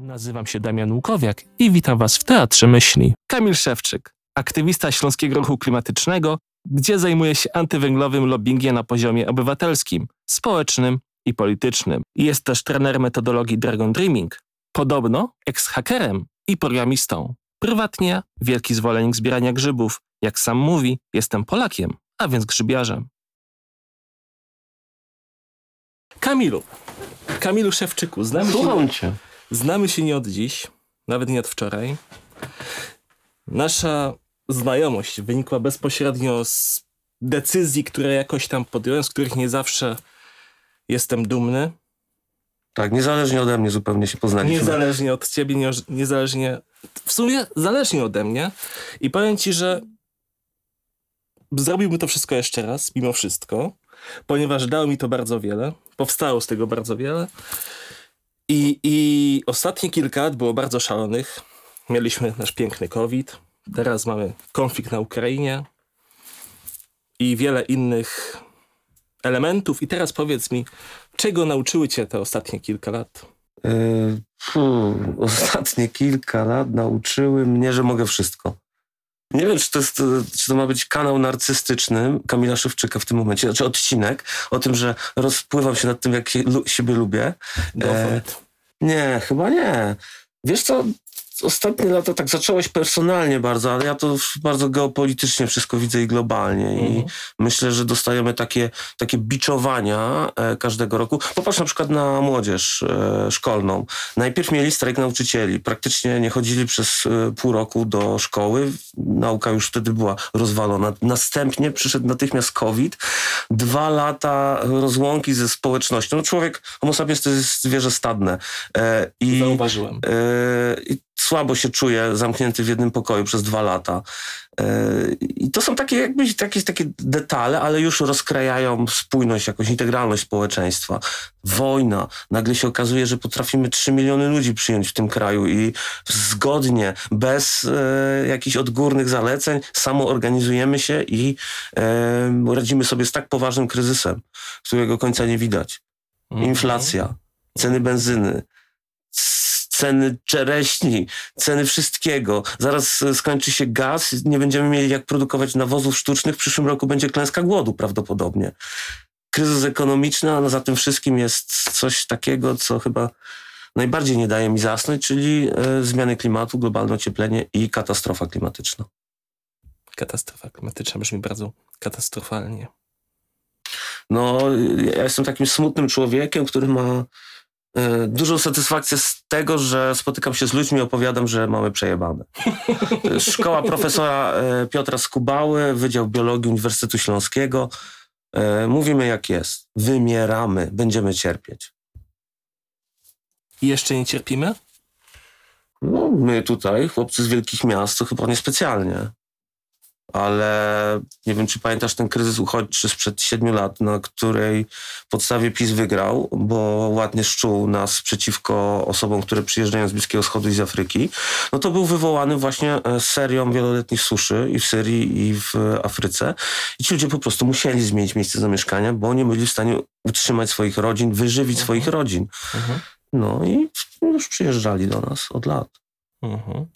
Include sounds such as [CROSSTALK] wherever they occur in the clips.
Nazywam się Damian Łukowiak i witam Was w Teatrze Myśli. Kamil Szewczyk, aktywista Śląskiego Ruchu Klimatycznego, gdzie zajmuje się antywęglowym lobbyingiem na poziomie obywatelskim, społecznym i politycznym. Jest też trener metodologii Dragon Dreaming, podobno ex-hakerem i programistą. Prywatnie wielki zwolennik zbierania grzybów. Jak sam mówi, jestem Polakiem, a więc grzybiarzem. Kamilu, Kamilu Szewczyku, znamy się, Słucham cię. Znamy się nie od dziś, nawet nie od wczoraj. Nasza znajomość wynikła bezpośrednio z decyzji, które jakoś tam podjąłem, z których nie zawsze jestem dumny. Tak, niezależnie ode mnie zupełnie się poznaliśmy. Niezależnie od ciebie, nie, niezależnie. W sumie zależnie ode mnie. I powiem ci, że zrobiłbym to wszystko jeszcze raz, mimo wszystko, ponieważ dało mi to bardzo wiele. Powstało z tego bardzo wiele. I, i ostatnie kilka lat było bardzo szalonych. Mieliśmy nasz piękny COVID. Teraz mamy konflikt na Ukrainie i wiele innych elementów. I teraz powiedz mi, czego nauczyły cię te ostatnie kilka lat? Yy, ostatnie kilka lat nauczyły mnie, że mogę wszystko. Nie wiem, czy to, jest, czy to ma być kanał narcystyczny Kamila Szewczyka w tym momencie, znaczy odcinek o tym, że rozpływam się nad tym, jak siebie lubię. E. Nie, chyba nie. Wiesz co, ostatnie lata tak zacząłeś personalnie bardzo, ale ja to bardzo geopolitycznie wszystko widzę i globalnie. I Mhm. myślę, że dostajemy takie, takie biczowania e, każdego roku. Popatrz na przykład na młodzież e, szkolną. Najpierw mieli strajk nauczycieli. Praktycznie nie chodzili przez e, pół roku do szkoły. Nauka już wtedy była rozwalona. Następnie przyszedł natychmiast COVID. Dwa lata rozłąki ze społecznością. No człowiek, homo sapiens to jest zwierzę stadne. I, Zauważyłem. I słabo się czuję zamknięty w jednym pokoju przez dwa lata. E, I to są takie jakby takie, takie detale, ale już rozkrajają spójność, jakąś integralność społeczeństwa. Wojna. Nagle się okazuje, że potrafimy 3 miliony ludzi przyjąć w tym kraju i zgodnie, bez e, jakichś odgórnych zaleceń, samo organizujemy się i e, radzimy sobie z tak poważnym kryzysem, którego końca nie widać. Mhm. Inflacja, ceny benzyny, ceny czereśni, ceny wszystkiego. Zaraz e, skończy się gaz, nie będziemy mieli jak produkować nawozów sztucznych. W przyszłym roku będzie klęska głodu prawdopodobnie. Kryzys ekonomiczny, a za tym wszystkim jest coś takiego, co chyba najbardziej nie daje mi zasnąć, czyli e, zmiany klimatu, globalne ocieplenie i katastrofa klimatyczna. Katastrofa klimatyczna brzmi bardzo katastrofalnie. No, ja jestem takim smutnym człowiekiem, który ma dużą satysfakcję z tego, że spotykam się z ludźmi i opowiadam, że mamy przejebane. Szkoła [LAUGHS] profesora e, Piotra Skubały, Wydział Biologii Uniwersytetu Śląskiego. E, Mówimy jak jest. Wymieramy, będziemy cierpieć. I jeszcze nie cierpimy? No, my tutaj, chłopcy z wielkich miast, to chyba niespecjalnie. Ale nie wiem, czy pamiętasz ten kryzys uchodźczy sprzed siedmiu lat, na której podstawie PiS wygrał, bo ładnie szczuł nas przeciwko osobom, które przyjeżdżają z Bliskiego Wschodu i z Afryki. No to był wywołany właśnie e, serią wieloletnich suszy i w Syrii, i w Afryce. I ci ludzie po prostu musieli zmienić miejsce zamieszkania, bo nie byli w stanie utrzymać swoich rodzin, wyżywić Mhm. swoich rodzin. Mhm. No i już przyjeżdżali do nas od lat. Mhm.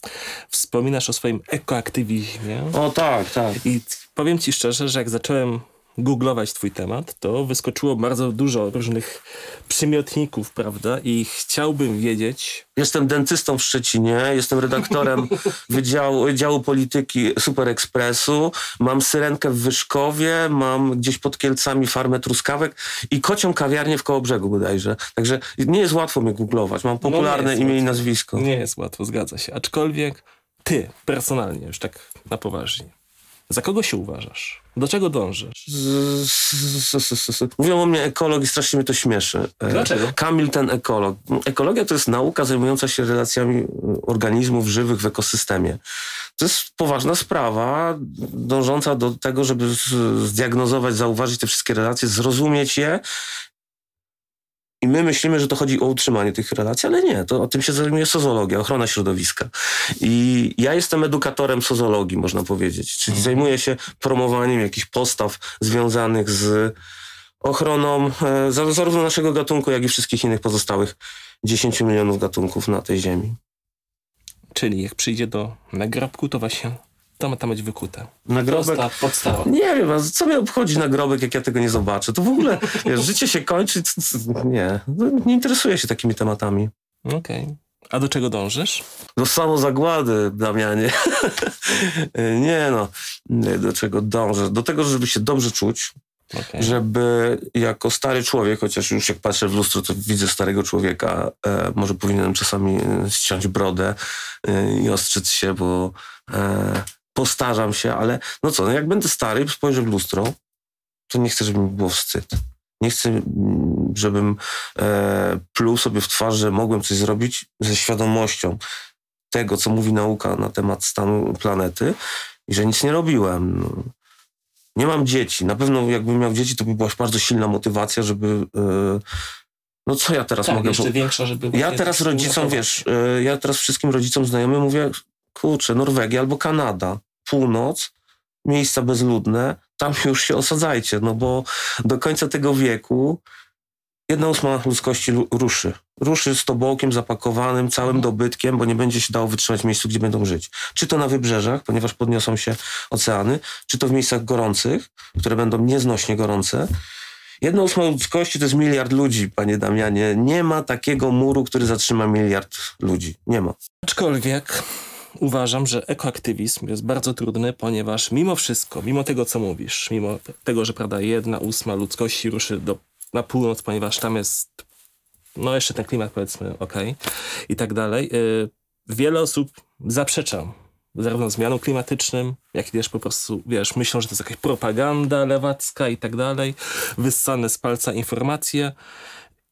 Wspominasz o swoim ekoaktywizmie. O tak, tak. I powiem ci szczerze, że jak zacząłem googlować twój temat, to wyskoczyło bardzo dużo różnych przymiotników, prawda? I chciałbym wiedzieć, Jestem dentystą w Szczecinie, jestem redaktorem [LAUGHS] Wydziału, Wydziału Polityki Super Expressu, mam syrenkę w Wyszkowie, mam gdzieś pod Kielcami farmę truskawek i kocią kawiarnię w Kołobrzegu bodajże. Także nie jest łatwo mnie googlować, mam popularne jest imię i łatwo. nazwisko. nie jest łatwo, zgadza się. Aczkolwiek ty, personalnie, już tak na poważnie, za kogo się uważasz? Do czego dążysz? Mówią o mnie ekolog i strasznie mnie to śmieszy. E, Dlaczego? Kamil ten ekolog. Ekologia to jest nauka zajmująca się relacjami e, organizmów żywych w ekosystemie. To jest poważna sprawa, dążąca do tego, żeby zdiagnozować, zauważyć te wszystkie relacje, zrozumieć je. I my myślimy, że to chodzi o utrzymanie tych relacji, ale nie, to o tym się zajmuje sozologia, ochrona środowiska. I ja jestem edukatorem sozologii, można powiedzieć, czyli zajmuję się promowaniem jakichś postaw związanych z ochroną e, za- zarówno naszego gatunku, jak i wszystkich innych pozostałych 10 milionów gatunków na tej ziemi. Czyli jak przyjdzie do nagrobku, to właśnie to ma tam być wykute. Nagrobek... Prosta podstawa. Nie wiem, co mnie obchodzi nagrobek, jak ja tego nie zobaczę? To w ogóle, [LAUGHS] wiesz, życie się kończy, nie, no, nie interesuję się takimi tematami. Okej. A do czego dążysz? Do samozagłady, Damianie. [LAUGHS] nie no, nie, do czego dążę? Do tego, żeby się dobrze czuć, Okej. żeby jako stary człowiek, chociaż już jak patrzę w lustro, to widzę starego człowieka, e, może powinienem czasami e, ściąć brodę e, i ostrzyc się, bo e, postarzam się, ale no co, no jak będę stary, spojrzę w lustro, to nie chcę, żeby mi było wstyd. Nie chcę, mm, żebym e, pluł sobie w twarz, że mogłem coś zrobić ze świadomością tego, co mówi nauka na temat stanu planety i że nic nie robiłem. No. Nie mam dzieci. Na pewno jakbym miał dzieci, to by była bardzo silna motywacja, żeby... e, no co ja teraz Tak, mogę... jeszcze większa, żeby... Ja teraz rodzicom, wiesz, e, ja teraz wszystkim rodzicom znajomym mówię, kurczę, Norwegia albo Kanada, północ, miejsca bezludne, tam [LAUGHS] już się osadzajcie, no bo do końca tego wieku jedna ósma ludzkości lu- ruszy. Ruszy z tobołkiem zapakowanym, całym dobytkiem, bo nie będzie się dało wytrzymać w miejscu, gdzie będą żyć. Czy to na wybrzeżach, ponieważ podniosą się oceany, czy to w miejscach gorących, które będą nieznośnie gorące. Jedna ósma ludzkości to jest miliard ludzi, panie Damianie. Nie ma takiego muru, który zatrzyma miliard ludzi. Nie ma. Aczkolwiek uważam, że ekoaktywizm jest bardzo trudny, ponieważ mimo wszystko, mimo tego, co mówisz, mimo tego, że prawda, jedna ósma ludzkości ruszy do, na północ, ponieważ tam jest, no jeszcze ten klimat powiedzmy, okej, i tak dalej, y, wiele osób zaprzecza zarówno zmianom klimatycznym, jak i też po prostu, wiesz, myślą, że to jest jakaś propaganda lewacka i tak dalej, wyssane z palca informacje.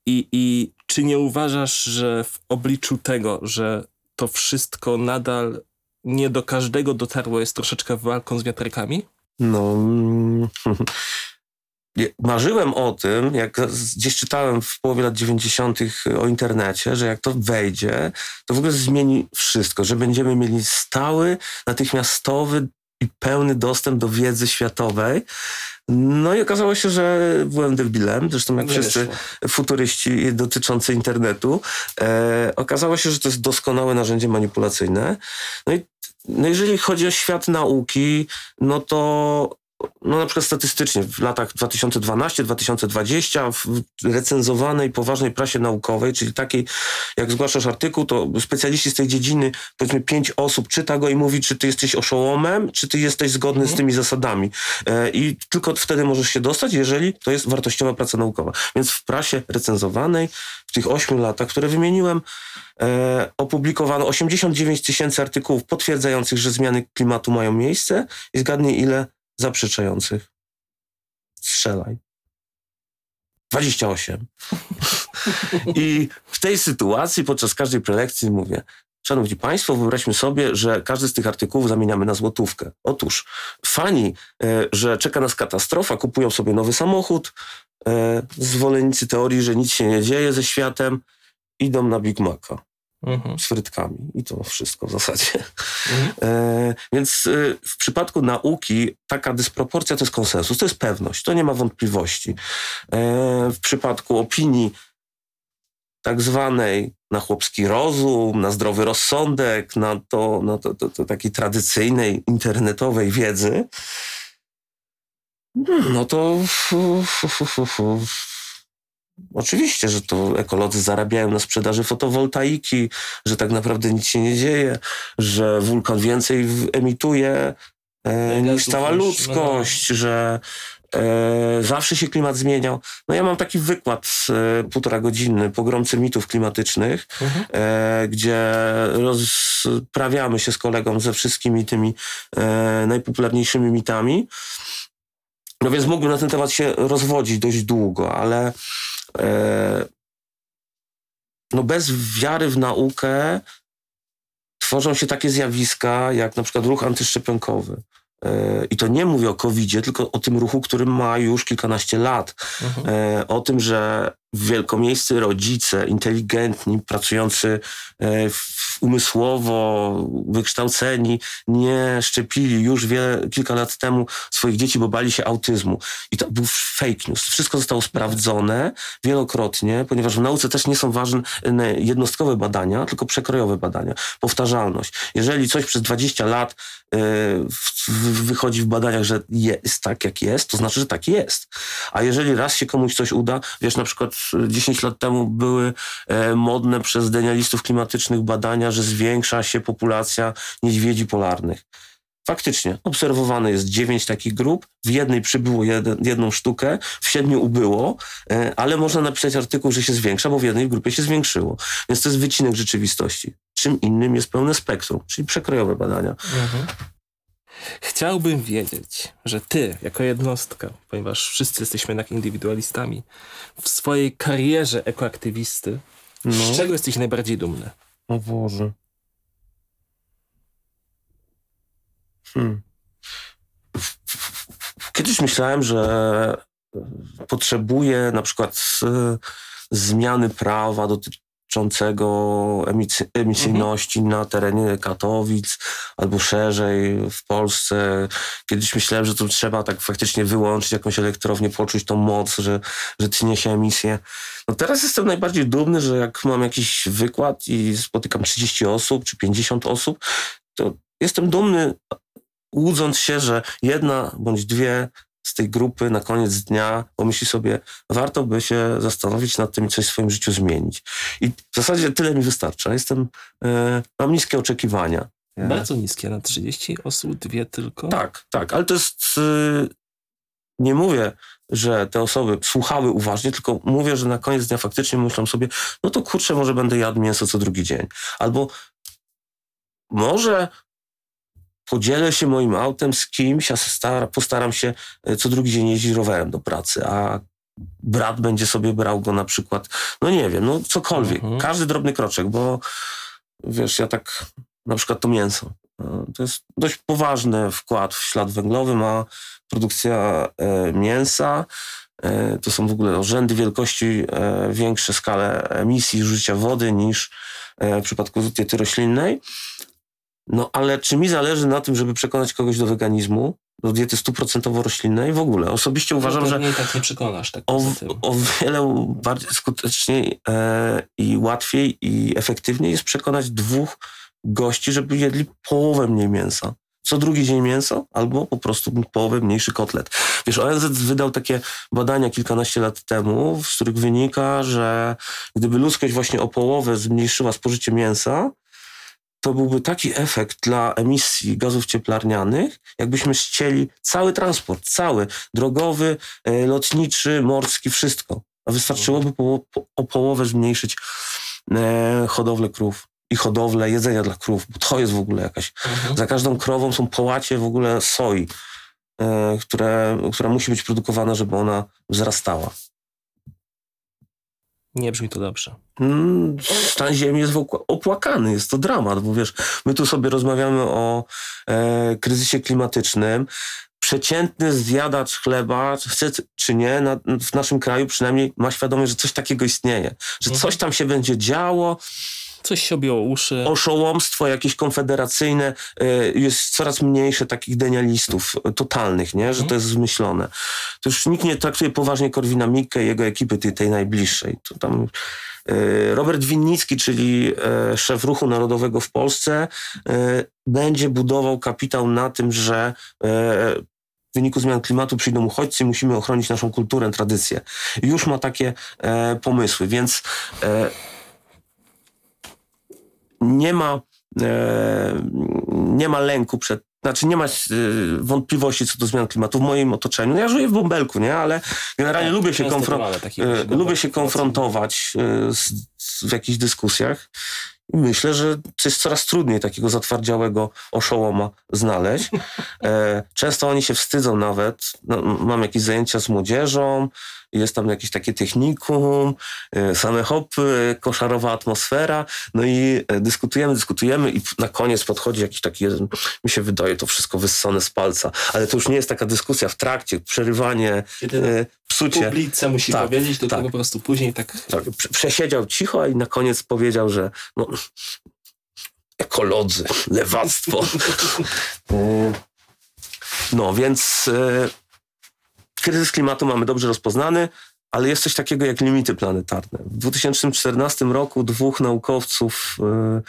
I, I czy nie uważasz, że w obliczu tego, że to wszystko nadal nie do każdego dotarło, jest troszeczkę walką z wiatrykami? No. mm, [LAUGHS] Marzyłem o tym, jak gdzieś czytałem w połowie lat 90. o internecie, że jak to wejdzie, to w ogóle zmieni wszystko, że będziemy mieli stały, natychmiastowy i pełny dostęp do wiedzy światowej. No i okazało się, że byłem debilem, zresztą jak Nie wszyscy wyszło. futuryści dotyczący internetu. E, okazało się, że to jest doskonałe narzędzie manipulacyjne. No i no jeżeli chodzi o świat nauki, no to no na przykład statystycznie w latach 2012-2020 w recenzowanej poważnej prasie naukowej, czyli takiej, jak zgłaszasz artykuł, to specjaliści z tej dziedziny, powiedzmy pięć osób czyta go i mówi, czy ty jesteś oszołomem, czy ty jesteś zgodny z tymi zasadami. E, I tylko wtedy możesz się dostać, jeżeli to jest wartościowa praca naukowa. Więc w prasie recenzowanej w tych ośmiu latach, które wymieniłem, e, opublikowano 89 tysięcy artykułów potwierdzających, że zmiany klimatu mają miejsce i zgadnij ile zaprzeczających. Strzelaj. 28. [LAUGHS] I w tej sytuacji podczas każdej prelekcji mówię, Szanowni Państwo, wyobraźmy sobie, że każdy z tych artykułów zamieniamy na złotówkę. Otóż fani, e, że czeka nas katastrofa, kupują sobie nowy samochód, e, zwolennicy teorii, że nic się nie dzieje ze światem, idą na Big Maca Mhm. z frytkami i to wszystko w zasadzie. Mhm. [LAUGHS] E, więc e, w przypadku nauki taka dysproporcja to jest konsensus, to jest pewność, to nie ma wątpliwości. E, w przypadku opinii tak zwanej na chłopski rozum, na zdrowy rozsądek, na to, na to, to, to takiej tradycyjnej, internetowej wiedzy, no to Oczywiście, że to ekolodzy zarabiają na sprzedaży fotowoltaiki, że tak naprawdę nic się nie dzieje, że wulkan więcej emituje e, niż cała ludzkość, że e, zawsze się klimat zmieniał. No ja mam taki wykład e, półtora godzinny, pogromcy mitów klimatycznych, Mhm. e, gdzie rozprawiamy się z kolegą ze wszystkimi tymi e, najpopularniejszymi mitami. No więc mógłbym na ten temat się rozwodzić dość długo, ale no bez wiary w naukę tworzą się takie zjawiska, jak na przykład ruch antyszczepionkowy. E, I to nie mówię o covid tylko o tym ruchu, który ma już kilkanaście lat Mhm. e, o tym, że wielkomiejscy rodzice, inteligentni, pracujący e, umysłowo, wykształceni, nie szczepili już wiele, kilka lat temu swoich dzieci, bo bali się autyzmu. I to był fake news. Wszystko zostało sprawdzone wielokrotnie, ponieważ w nauce też nie są ważne jednostkowe badania, tylko przekrojowe badania. Powtarzalność. Jeżeli coś przez 20 lat e, wychodzi w badaniach, że jest tak, jak jest, to znaczy, że tak jest. A jeżeli raz się komuś coś uda, wiesz, na przykład 10 lat temu były e, modne przez denialistów klimatycznych badania, że zwiększa się populacja niedźwiedzi polarnych. Faktycznie, obserwowane jest dziewięć takich grup, w jednej przybyło jeden, jedną sztukę, w siedmiu ubyło, e, ale można napisać artykuł, że się zwiększa, bo w jednej grupie się zwiększyło. Więc to jest wycinek rzeczywistości. Czym innym jest pełne spektrum, czyli przekrojowe badania. Mhm. Chciałbym wiedzieć, że ty, jako jednostka, ponieważ wszyscy jesteśmy jednak indywidualistami, w swojej karierze ekoaktywisty, no. z czego jesteś najbardziej dumny? O Boże. Hmm. Kiedyś myślałem, że potrzebuję na przykład e, zmiany prawa dotyczącej dotyczącego emisyjności mhm. na terenie Katowic albo szerzej w Polsce. Kiedyś myślałem, że to trzeba tak faktycznie wyłączyć jakąś elektrownię, poczuć tą moc, że, że tnie się emisję. No teraz jestem najbardziej dumny, że jak mam jakiś wykład i spotykam 30 osób czy 50 osób, to jestem dumny, łudząc się, że jedna bądź dwie z tej grupy na koniec dnia pomyśli sobie, warto by się zastanowić nad tym i coś w swoim życiu zmienić. I w zasadzie tyle mi wystarcza. Jestem, e, mam niskie oczekiwania. Bardzo niskie, na 30 osób, dwie tylko? Tak, tak, ale to jest, e, nie mówię, że te osoby słuchały uważnie, tylko mówię, że na koniec dnia faktycznie myślą sobie, no to kurczę, może będę jadł mięso co drugi dzień. Albo może podzielę się moim autem z kimś, a stara, postaram się e, co drugi dzień jeździć rowerem do pracy, a brat będzie sobie brał go na przykład, no nie wiem, no cokolwiek, mhm. każdy drobny kroczek, bo wiesz, ja tak, na przykład to mięso, e, to jest dość poważny wkład w ślad węglowy, ma produkcja e, mięsa, to są w ogóle rzędy wielkości większe skale emisji zużycia wody niż w przypadku diety roślinnej, no ale czy mi zależy na tym, żeby przekonać kogoś do weganizmu, do diety stuprocentowo roślinnej w ogóle? Osobiście no uważam, że tak nie przekonasz. Tak o, o wiele bardziej skuteczniej e, i łatwiej i efektywniej jest przekonać dwóch gości, żeby jedli połowę mniej mięsa. Co drugi dzień mięso, albo po prostu połowę mniejszy kotlet. Wiesz, ONZ wydał takie badania kilkanaście lat temu, z których wynika, że gdyby ludzkość właśnie o połowę zmniejszyła spożycie mięsa, to byłby taki efekt dla emisji gazów cieplarnianych, jakbyśmy ścieli cały transport, cały, drogowy, e, lotniczy, morski, wszystko. A wystarczyłoby po, po, o połowę zmniejszyć e, hodowlę krów i hodowlę jedzenia dla krów, bo to jest w ogóle jakaś... Mhm. Za każdą krową są połacie w ogóle soi, e, które, która musi być produkowana, żeby ona wzrastała. Nie brzmi to dobrze. Mm, stan ziemi jest opłakany, jest to dramat, bo wiesz, my tu sobie rozmawiamy o e, kryzysie klimatycznym. Przeciętny zjadacz chleba, chce czy nie, na, w naszym kraju przynajmniej ma świadomość, że coś takiego istnieje, że mhm. coś tam się będzie działo Coś się obiło uszy. Oszołomstwo jakieś konfederacyjne, y, jest coraz mniejsze takich denialistów totalnych, nie? że to mhm. jest zmyślone. To już nikt nie traktuje poważnie Korwina Mikke i jego ekipy tej, tej najbliższej. To tam y, Robert Winnicki, czyli szef ruchu narodowego w Polsce, będzie budował kapitał na tym, że w wyniku zmian klimatu przyjdą uchodźcy, musimy ochronić naszą kulturę, tradycję. Już ma takie e, pomysły, więc e, nie ma, e, nie ma lęku przed znaczy nie ma e, wątpliwości co do zmian klimatu w moim otoczeniu. Ja żyję w bąbelku, nie? Ale generalnie tak, lubię, się e, lubię się konfrontować z, z, w jakichś dyskusjach. Myślę, że jest coraz trudniej takiego zatwardziałego oszołoma znaleźć. E, często oni się wstydzą nawet. No, mam jakieś zajęcia z młodzieżą, jest tam jakieś takie technikum, e, same hopy, koszarowa atmosfera, no i e, dyskutujemy, dyskutujemy i na koniec podchodzi jakiś taki mi się wydaje to wszystko wyssane z palca, ale to już nie jest taka dyskusja w trakcie, przerywanie, psucie. Publice musi tak, powiedzieć, tylko tak. po prostu później tak... tak. Przesiedział cicho i na koniec powiedział, że no, ekolodzy, lewactwo. E, [LAUGHS] no więc e, kryzys klimatu mamy dobrze rozpoznany, ale jest coś takiego jak limity planetarne. W 2014 roku dwóch naukowców e,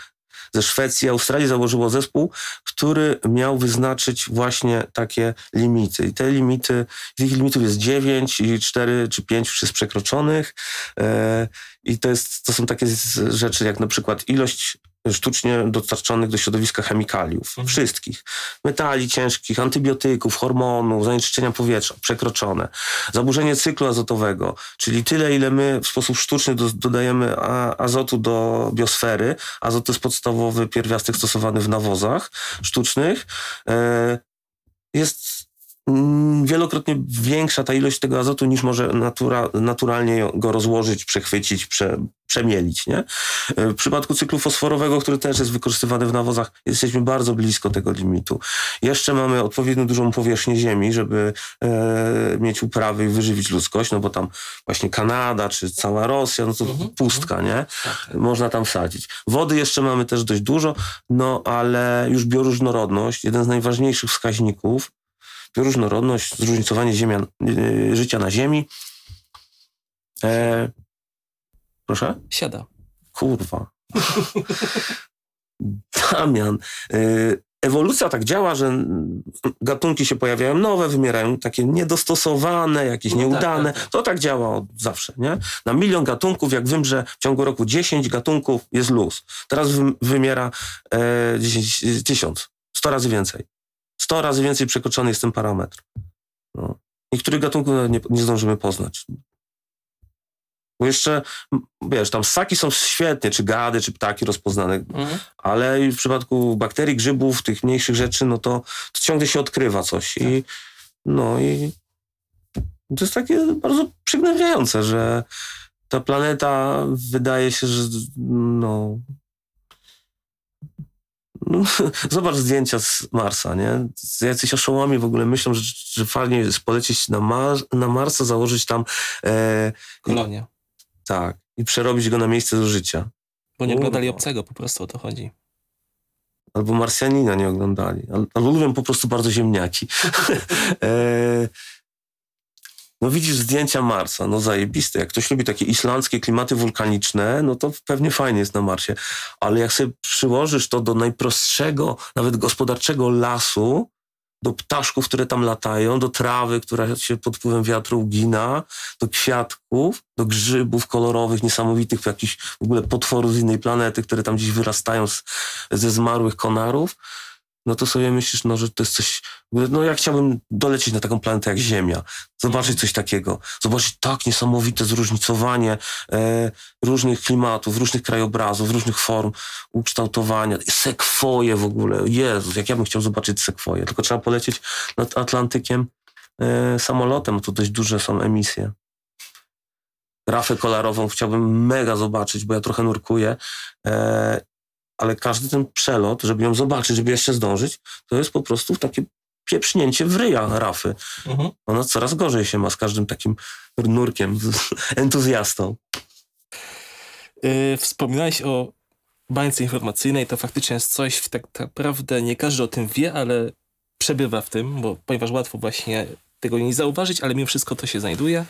ze Szwecji Australii założyło zespół, który miał wyznaczyć właśnie takie limity. I te limity, tych limitów jest 9 i 4 czy 5 już jest przekroczonych. I to, jest, to są takie rzeczy jak na przykład ilość sztucznie dostarczonych do środowiska chemikaliów. Mhm. Wszystkich. Metali ciężkich, antybiotyków, hormonów, zanieczyszczenia powietrza przekroczone. Zaburzenie cyklu azotowego, czyli tyle, ile my w sposób sztuczny do, dodajemy azotu do biosfery. Azot to jest podstawowy pierwiastek stosowany w nawozach sztucznych. E, jest wielokrotnie większa ta ilość tego azotu niż może natura, naturalnie go rozłożyć, przechwycić, prze, przemielić. Nie? E, w przypadku cyklu fosforowego, który też jest wykorzystywany w nawozach, jesteśmy bardzo blisko tego limitu. Jeszcze mamy odpowiednio dużą powierzchnię ziemi, żeby e, mieć uprawy i wyżywić ludzkość, no bo tam właśnie Kanada czy cała Rosja, no to mhm. pustka, nie? Tak, tak. Można tam sadzić. Wody jeszcze mamy też dość dużo, no ale już bioróżnorodność, jeden z najważniejszych wskaźników, bioróżnorodność, zróżnicowanie ziemia, yy, życia na Ziemi. E, proszę? Siada. Kurwa. [LAUGHS] Damian. Yy, ewolucja tak działa, że gatunki się pojawiają nowe, wymierają takie niedostosowane, jakieś no tak, nieudane. Tak, tak. To tak działa od zawsze, nie? Na milion gatunków, jak wymrze w ciągu roku 10 gatunków, jest luz. Teraz wymiera e, 10, 1000, 100 razy więcej. 100 razy więcej przekroczony jest ten parametr. No. Niektórych gatunków nie, nie zdążymy poznać. Bo jeszcze, wiesz, tam ssaki są świetnie, czy gady, czy ptaki rozpoznane, mhm. ale w przypadku bakterii, grzybów, tych mniejszych rzeczy, no to, to ciągle się odkrywa coś. Tak. I no i to jest takie bardzo przygnębiające, że ta planeta wydaje się, że no, no, [LAUGHS] zobacz zdjęcia z Marsa, nie? Jacyś oszołomi w ogóle myślą, że, że fajnie jest polecieć na, Mar na Marsa, założyć tam... E, Kolonię. Tak. I przerobić go na miejsce do życia. Bo nie oglądali obcego, po prostu o to chodzi. Albo Marsjanina nie oglądali. Albo lubią po prostu bardzo ziemniaki. [LAUGHS] e, no widzisz zdjęcia Marsa, no zajebiste. Jak ktoś lubi takie islandzkie klimaty wulkaniczne, no to pewnie fajnie jest na Marsie. Ale jak sobie przyłożysz to do najprostszego, nawet gospodarczego lasu, do ptaszków, które tam latają, do trawy, która się pod wpływem wiatru ugina, do kwiatków, do grzybów kolorowych, niesamowitych, jakichś w ogóle potworów z innej planety, które tam gdzieś wyrastają z, ze zmarłych konarów, no to sobie myślisz, no, że to jest coś, no ja chciałbym dolecieć na taką planetę jak Ziemia, zobaczyć coś takiego, zobaczyć tak niesamowite zróżnicowanie e, różnych klimatów, różnych krajobrazów, różnych form ukształtowania, sekwoje w ogóle, Jezus, jak ja bym chciał zobaczyć sekwoje, tylko trzeba polecieć nad Atlantykiem e, samolotem, to dość duże są emisje. Rafę kolorową chciałbym mega zobaczyć, bo ja trochę nurkuję e, ale każdy ten przelot, żeby ją zobaczyć, żeby jeszcze zdążyć, to jest po prostu takie pieprznięcie w ryja Rafy. Mhm. Ona coraz gorzej się ma z każdym takim nurkiem, [LAUGHS] entuzjastą. Yy, wspominałeś o bańce informacyjnej, to faktycznie jest coś, tak naprawdę nie każdy o tym wie, ale przebywa w tym, bo ponieważ łatwo właśnie tego nie zauważyć, ale mimo wszystko to się znajduje.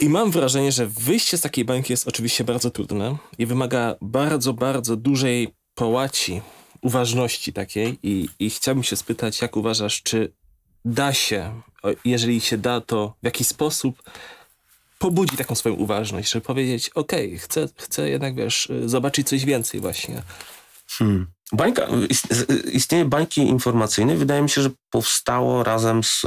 I mam wrażenie, że wyjście z takiej bańki jest oczywiście bardzo trudne i wymaga bardzo, bardzo dużej połaci, uważności takiej i, i chciałbym się spytać, jak uważasz, czy da się, jeżeli się da, to w jaki sposób pobudzi taką swoją uważność, żeby powiedzieć, okej, okay, chcę, chcę jednak, wiesz, zobaczyć coś więcej właśnie. Hmm. Bańka, istnienie bańki informacyjnej wydaje mi się, że powstało razem z...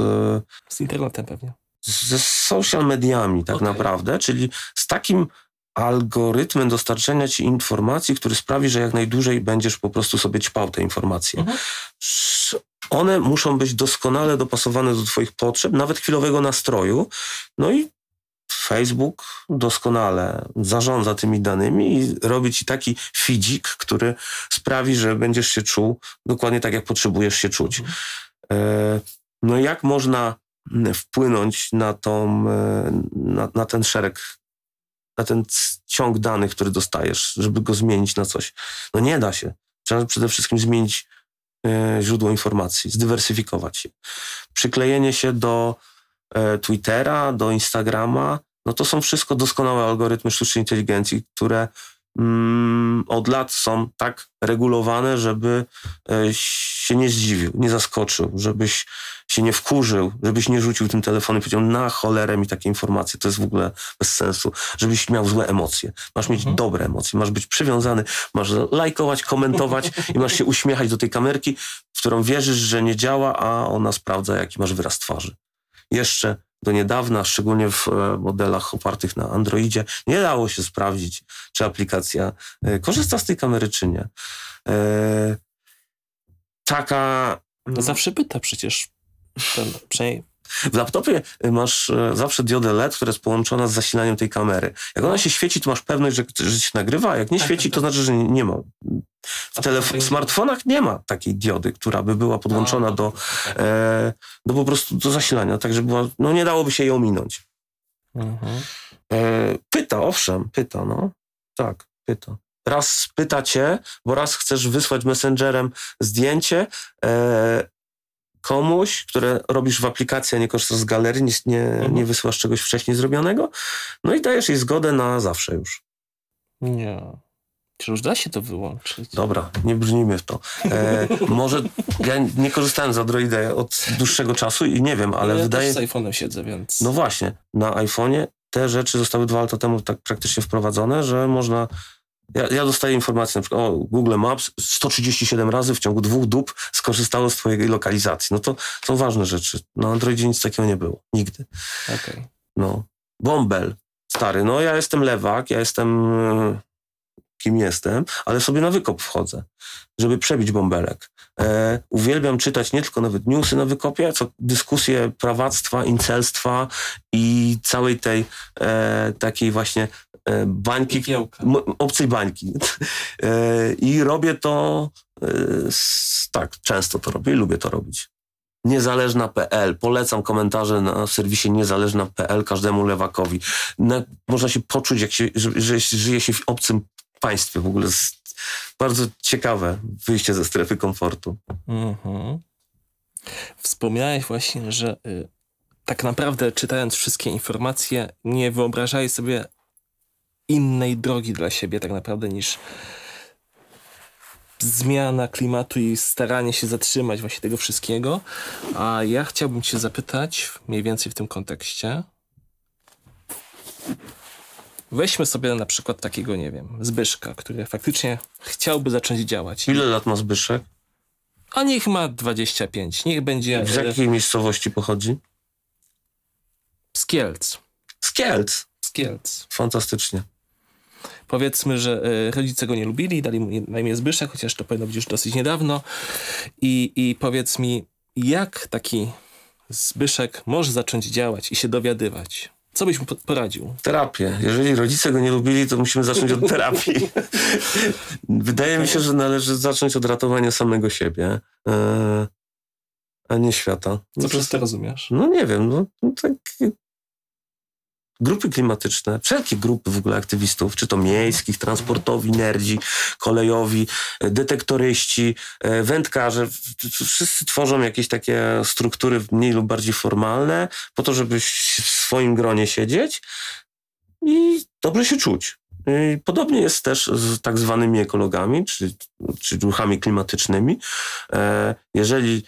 Z internetem pewnie ze social mediami tak okay. naprawdę, czyli z takim algorytmem dostarczenia ci informacji, który sprawi, że jak najdłużej będziesz po prostu sobie ćpał te informacje. Mhm. One muszą być doskonale dopasowane do twoich potrzeb, nawet chwilowego nastroju. No i Facebook doskonale zarządza tymi danymi i robi ci taki fidzik, który sprawi, że będziesz się czuł dokładnie tak, jak potrzebujesz się czuć. Mhm. E, no jak można wpłynąć na, tą, na, na ten szereg, na ten ciąg danych, który dostajesz, żeby go zmienić na coś. No nie da się. Trzeba przede wszystkim zmienić źródło informacji, zdywersyfikować je. Przyklejenie się do Twittera, do Instagrama, no to są wszystko doskonałe algorytmy sztucznej inteligencji, które mm, od lat są tak regulowane, żeby e, się nie zdziwił, nie zaskoczył, żebyś się nie wkurzył, żebyś nie rzucił tym telefonem i powiedział na cholerę mi takie informacje, to jest w ogóle bez sensu, żebyś miał złe emocje. Masz mieć mhm. dobre emocje, masz być przywiązany, masz lajkować, komentować i masz się uśmiechać do tej kamerki, w którą wierzysz, że nie działa, a ona sprawdza, jaki masz wyraz twarzy. Jeszcze do niedawna, szczególnie w e, modelach opartych na Androidzie, nie dało się sprawdzić, czy aplikacja e, korzysta z tej kamery, czy nie. E, taka. No zawsze pyta przecież. Ten, przynajmniej w laptopie masz zawsze diodę LED, która jest połączona z zasilaniem tej kamery. Jak ona się świeci, to masz pewność, że, że się nagrywa, a jak nie tak, świeci, tak, to tak. znaczy, że nie, nie ma. W, telef- w smartfonach nie ma takiej diody, która by była podłączona do, e, do po prostu do zasilania, tak żeby była, no nie dałoby się jej ominąć. Mhm. E, pyta, owszem, pyta, no. Tak, pyta. Raz pyta cię, bo raz chcesz wysłać messengerem zdjęcie e, komuś, które robisz w aplikacji, a nie korzystasz z galerii, nie, nie, mhm. nie wysyłasz czegoś wcześniej zrobionego, no i dajesz jej zgodę na zawsze już. Nie. Czy już da się to wyłączyć? Dobra, nie brzmimy w to. E, [LAUGHS] może ja nie korzystałem z Androida od dłuższego czasu i nie wiem, ale ja wydaje... Ja z iPhone'em siedzę, więc... No właśnie, na iPhone'ie te rzeczy zostały dwa lata temu tak praktycznie wprowadzone, że można... Ja, ja dostaję informację na przykład o Google Maps 137 razy w ciągu dwóch dób skorzystało z twojej lokalizacji. No to są ważne rzeczy. Na Androidzie nic takiego nie było. Nigdy. Okay. No. Bombel. Stary, no ja jestem lewak, ja jestem kim jestem, ale sobie na wykop wchodzę, żeby przebić bąbelek. E, uwielbiam czytać nie tylko nawet newsy na wykopie, co dyskusje prawactwa, incelstwa i całej tej e, takiej właśnie e, bańki, obcej bańki. [LAUGHS] E, I robię to, e, tak, często to robię i lubię to robić. Niezależna.pl. Polecam komentarze na serwisie niezależna.pl każdemu lewakowi. Na, można się poczuć, jak się, że, że żyje się w obcym państwie. W ogóle bardzo ciekawe wyjście ze strefy komfortu. Mhm. Wspomniałeś właśnie, że y, tak naprawdę czytając wszystkie informacje, nie wyobrażałeś sobie innej drogi dla siebie tak naprawdę niż zmiana klimatu i staranie się zatrzymać właśnie tego wszystkiego. A ja chciałbym cię zapytać mniej więcej w tym kontekście, Weźmy sobie na przykład takiego, nie wiem, Zbyszka, który faktycznie chciałby zacząć działać. Ile lat ma Zbyszek? A niech ma 25. Niech będzie... Z jakiej miejscowości pochodzi? Z Kielc. Z Kielc? Z Kielc. Fantastycznie. Powiedzmy, że y, rodzice go nie lubili, dali mu na imię Zbyszek, chociaż to powinno być już dosyć niedawno. I, I powiedz mi, jak taki Zbyszek może zacząć działać i się dowiadywać? Co byś mu poradził? Terapię. Jeżeli rodzice go nie lubili, to musimy zacząć od terapii. [LAUGHS] Wydaje mi się, że należy zacząć od ratowania samego siebie, e, a nie świata. Co przez to rozumiesz? No nie wiem, no, no tak grupy klimatyczne, wszelkie grupy w ogóle aktywistów, czy to miejskich, transportowi, nerdzi, kolejowi, e, detektoryści, e, wędkarze, wszyscy tworzą jakieś takie struktury mniej lub bardziej formalne po to, żeby w swoim gronie siedzieć i dobrze się czuć. Podobnie jest też z tak zwanymi ekologami, czy, czy ruchami klimatycznymi. E, jeżeli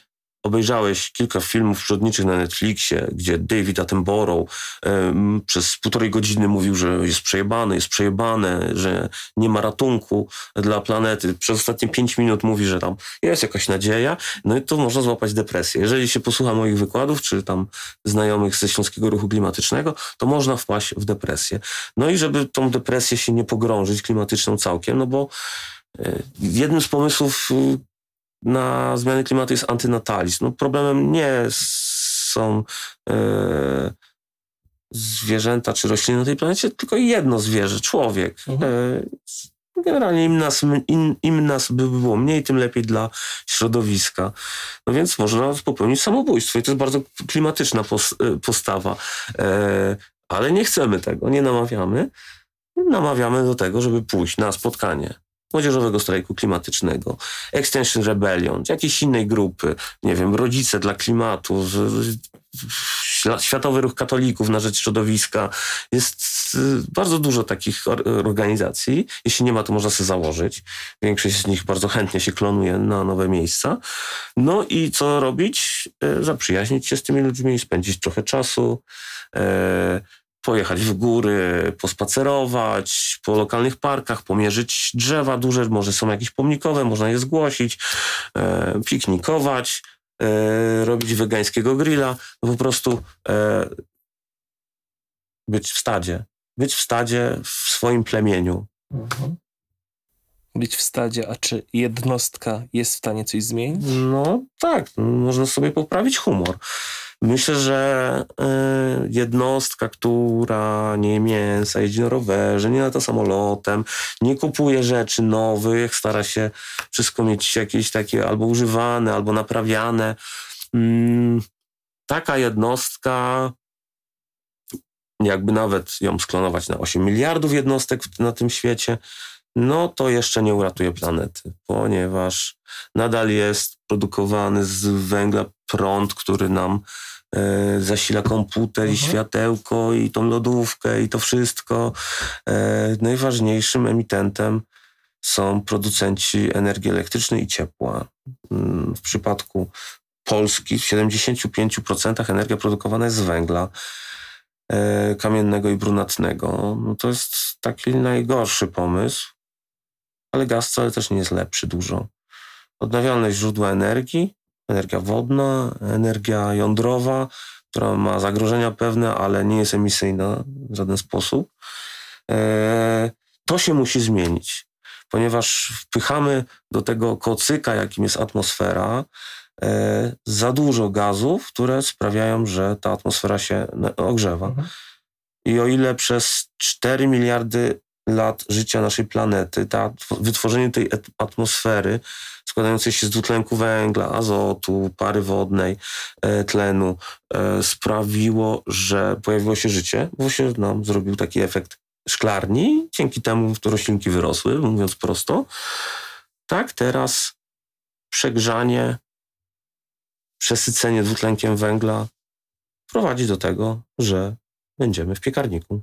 obejrzałeś kilka filmów przyrodniczych na Netflixie, gdzie David Attenborough um, przez półtorej godziny mówił, że jest przejebane, jest przejebane, że nie ma ratunku dla planety. Przez ostatnie pięć minut mówi, że tam jest jakaś nadzieja, no i to można złapać depresję. Jeżeli się posłucha moich wykładów, czy tam znajomych ze Śląskiego Ruchu Klimatycznego, to można wpaść w depresję. No i żeby tą depresję się nie pogrążyć klimatyczną całkiem, no bo e, jednym z pomysłów na zmiany klimatu jest antynatalizm. No, problemem nie są e, zwierzęta czy rośliny na tej planecie, tylko jedno zwierzę, człowiek. Mhm. E, generalnie im nas, im, im nas by było mniej, tym lepiej dla środowiska. No więc można popełnić samobójstwo i to jest bardzo klimatyczna e, postawa. E, ale nie chcemy tego, nie namawiamy. Namawiamy do tego, żeby pójść na spotkanie młodzieżowego strajku klimatycznego, Extension Rebellion, jakiejś innej grupy, nie wiem, Rodzice dla Klimatu, Światowy Ruch Katolików na rzecz środowiska. Jest y, bardzo dużo takich organizacji. Jeśli nie ma, to można sobie założyć. Większość z nich bardzo chętnie się klonuje na nowe miejsca. No i co robić? E, zaprzyjaźnić się z tymi ludźmi, spędzić trochę czasu, e, pojechać w góry, pospacerować po lokalnych parkach, pomierzyć drzewa duże, może są jakieś pomnikowe, można je zgłosić, e, piknikować, e, robić wegańskiego grilla, no po prostu e, być w stadzie. Być w stadzie w swoim plemieniu. Mhm. Być w stadzie, a czy jednostka jest w stanie coś zmienić? No tak, można sobie poprawić humor. Myślę, że y, jednostka, która nie je mięsa, jeździ na rowerze, nie lata samolotem, nie kupuje rzeczy nowych, stara się wszystko mieć jakieś takie albo używane, albo naprawiane. Mm, taka jednostka, jakby nawet ją sklonować na 8 miliardów jednostek na tym świecie, no to jeszcze nie uratuje planety, ponieważ nadal jest produkowany z węgla prąd, który nam e, zasila komputer i mhm. światełko i tą lodówkę i to wszystko. E, najważniejszym emitentem są producenci energii elektrycznej i ciepła. Mm, w przypadku Polski w 75% energia produkowana jest z węgla e, kamiennego i brunatnego. No to jest taki najgorszy pomysł, ale gaz wcale też nie jest lepszy dużo. Odnawialne źródła energii, energia wodna, energia jądrowa, która ma zagrożenia pewne, ale nie jest emisyjna w żaden sposób. E, to się musi zmienić, ponieważ wpychamy do tego kocyka, jakim jest atmosfera, e, za dużo gazów, które sprawiają, że ta atmosfera się ogrzewa. Mhm. I o ile przez 4 miliardy lat życia naszej planety, ta, wytworzenie tej atmosfery składającej się z dwutlenku węgla, azotu, pary wodnej, e, tlenu, e, sprawiło, że pojawiło się życie, bo się nam zrobił taki efekt szklarni, dzięki temu roślinki wyrosły, mówiąc prosto. Tak, teraz przegrzanie, przesycenie dwutlenkiem węgla prowadzi do tego, że będziemy w piekarniku.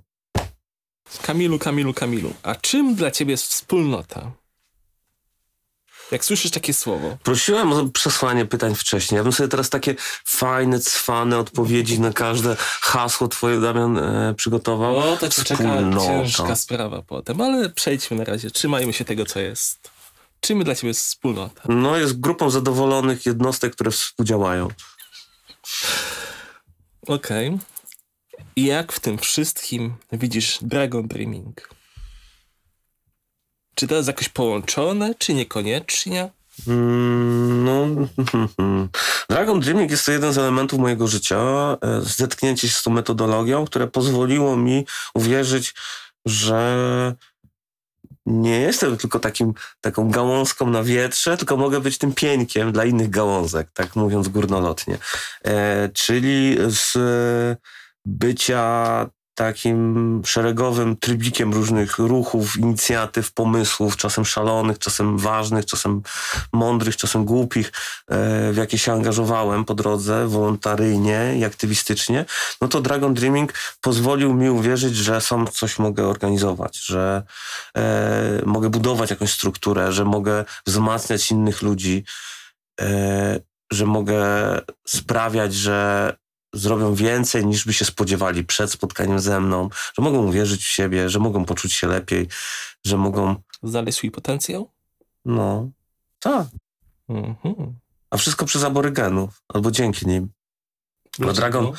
Kamilu, Kamilu, Kamilu, a czym dla ciebie jest wspólnota? Jak słyszysz takie słowo? Prosiłem o przesłanie pytań wcześniej. Ja bym sobie teraz takie fajne, cwane odpowiedzi na każde hasło twoje, Damian, e, przygotował. O, to cię czeka ciężka sprawa potem, ale przejdźmy na razie. Trzymajmy się tego, co jest. Czym dla ciebie jest wspólnota? No, jest grupą zadowolonych jednostek, które współdziałają. Okej. Okay. Jak w tym wszystkim widzisz Dragon Dreaming? Czy to jest jakoś połączone, czy niekoniecznie? Mm, no, [LAUGHS] Dragon Dreaming jest to jeden z elementów mojego życia. E, zetknięcie się z tą metodologią, które pozwoliło mi uwierzyć, że nie jestem tylko takim, taką gałązką na wietrze, tylko mogę być tym pieńkiem dla innych gałązek, tak mówiąc górnolotnie. E, czyli z bycia takim szeregowym trybikiem różnych ruchów, inicjatyw, pomysłów, czasem szalonych, czasem ważnych, czasem mądrych, czasem głupich, e, w jakie się angażowałem po drodze wolontaryjnie i aktywistycznie, no to Dragon Dreaming pozwolił mi uwierzyć, że sam coś mogę organizować, że e, mogę budować jakąś strukturę, że mogę wzmacniać innych ludzi, e, że mogę sprawiać, że zrobią więcej niż by się spodziewali przed spotkaniem ze mną, że mogą uwierzyć w siebie, że mogą poczuć się lepiej, że mogą... Znaleźć swój potencjał? No, tak. Mhm. A wszystko przez aborygenów, albo dzięki nim. Bo Dragon,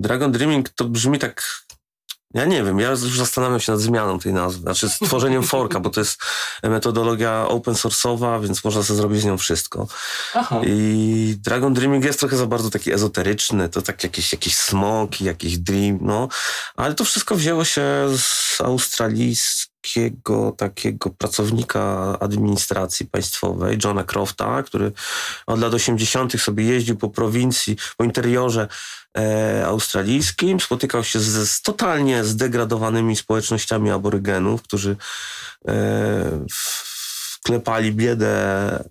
Dragon Dreaming to brzmi tak ja nie wiem, ja już zastanawiam się nad zmianą tej nazwy, znaczy stworzeniem [LAUGHS] forka, bo to jest metodologia open source'owa, więc można sobie zrobić z nią wszystko. Aha. I Dragon Dreaming jest trochę za bardzo taki ezoteryczny, to tak jakieś, jakieś smoki, jakiś dream, no. Ale to wszystko wzięło się z australijskiej amerykańskiego takiego pracownika administracji państwowej, Johna Crofta, który od lat 80. sobie jeździł po prowincji, po interiorze e, australijskim, spotykał się z, z, totalnie zdegradowanymi społecznościami aborygenów, którzy e, klepali biedę,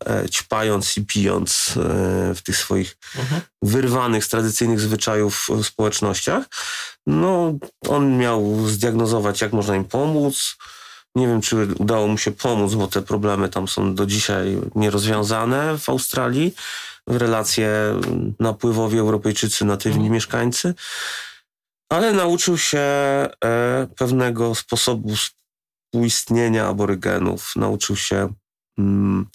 e, ćpając i pijąc e, w tych swoich mhm. wyrwanych z tradycyjnych zwyczajów społecznościach. No, on miał zdiagnozować, jak można im pomóc. Nie wiem, czy udało mu się pomóc, bo te problemy tam są do dzisiaj nierozwiązane w Australii. Relacje napływowi Europejczycy, natywni mhm. mieszkańcy. Ale nauczył się e, pewnego sposobu współistnienia aborygenów. Nauczył się mm,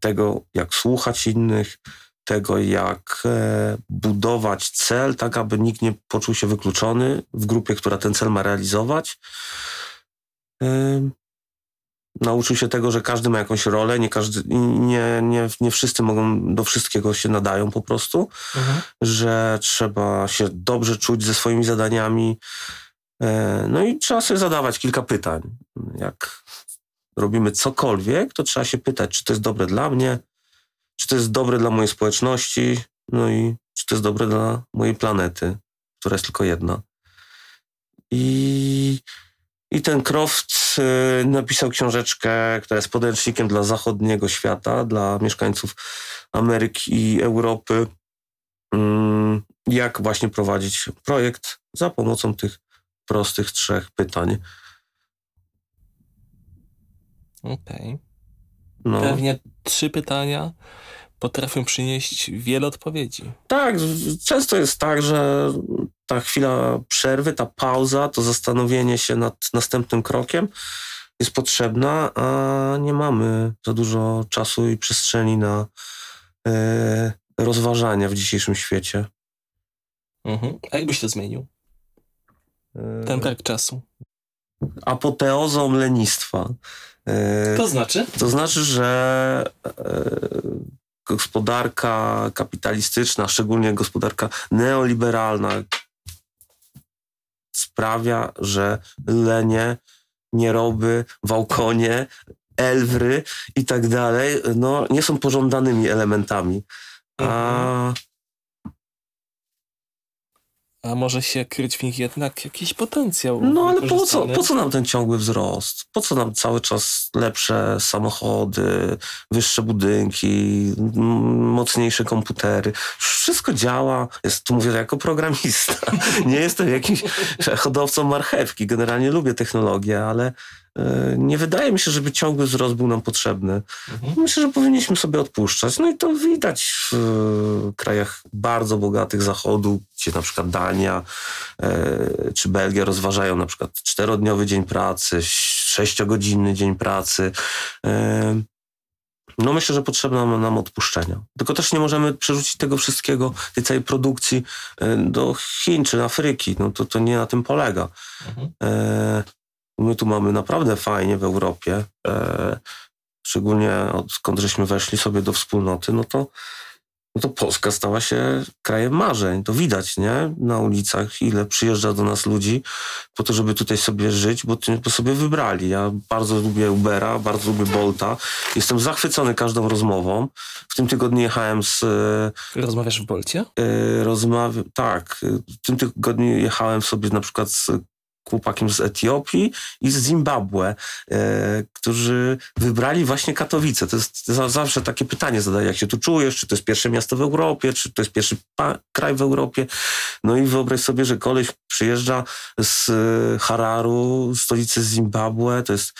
tego, jak słuchać innych, tego, jak e, budować cel, tak aby nikt nie poczuł się wykluczony w grupie, która ten cel ma realizować. Nauczył się tego, że każdy ma jakąś rolę, nie, każdy, nie, nie, nie wszyscy mogą, do wszystkiego się nadają po prostu, mhm. że trzeba się dobrze czuć ze swoimi zadaniami. E, no i trzeba sobie zadawać kilka pytań. Jak robimy cokolwiek, to trzeba się pytać, czy to jest dobre dla mnie, czy to jest dobre dla mojej społeczności, no i czy to jest dobre dla mojej planety, która jest tylko jedna. I, i ten Croft y, napisał książeczkę, która jest podręcznikiem dla zachodniego świata, dla mieszkańców Ameryki i Europy, mm, jak właśnie prowadzić projekt za pomocą tych prostych trzech pytań. Okej. Okay. No. Pewnie trzy pytania potrafią przynieść wiele odpowiedzi. Tak, często jest tak, że ta chwila przerwy, ta pauza, to zastanowienie się nad następnym krokiem jest potrzebna, a nie mamy za dużo czasu i przestrzeni na e, rozważania w dzisiejszym świecie. Mhm. A jakbyś to zmienił? E, Ten brak czasu. Apoteozą lenistwa. E, to znaczy? To znaczy, że gospodarka kapitalistyczna, szczególnie gospodarka neoliberalna, sprawia, że lenie, nieroby, wałkonie, elwry i tak dalej, no, nie są pożądanymi elementami. A mhm. A może się kryć w nich jednak jakiś potencjał. No ale po co, po co nam ten ciągły wzrost? Po co nam cały czas lepsze samochody, wyższe budynki, mocniejsze komputery? Wszystko działa. Jest, tu mówię jako programista. [LAUGHS] Nie jestem jakimś hodowcą marchewki. Generalnie lubię technologię, ale nie wydaje mi się, żeby ciągły wzrost był nam potrzebny. Mhm. Myślę, że powinniśmy sobie odpuszczać. No i to widać w e, krajach bardzo bogatych zachodu, gdzie na przykład Dania e, czy Belgia rozważają na przykład czterodniowy dzień pracy, sześciogodzinny dzień pracy. No myślę, że potrzebne nam, nam odpuszczenia. Tylko też nie możemy przerzucić tego wszystkiego, tej całej produkcji do Chin czy Afryki. No to, to nie na tym polega. Mhm. My tu mamy naprawdę fajnie w Europie, e, szczególnie odkąd żeśmy weszli sobie do wspólnoty, no to, no to Polska stała się krajem marzeń. To widać, nie? Na ulicach, ile przyjeżdża do nas ludzi po to, żeby tutaj sobie żyć, bo, bo sobie wybrali. Ja bardzo lubię Ubera, bardzo lubię Bolta. Jestem zachwycony każdą rozmową. W tym tygodniu jechałem z... Rozmawiasz w Bolcie? E, rozmawiam, tak. W tym tygodniu jechałem sobie na przykład z chłopakiem z Etiopii i z Zimbabwe, e, którzy wybrali właśnie Katowice. To jest zawsze takie pytanie zadaję, jak się tu czujesz, czy to jest pierwsze miasto w Europie, czy to jest pierwszy kraj w Europie. No i wyobraź sobie, że koleś przyjeżdża z e, Hararu, stolicy Zimbabwe, to jest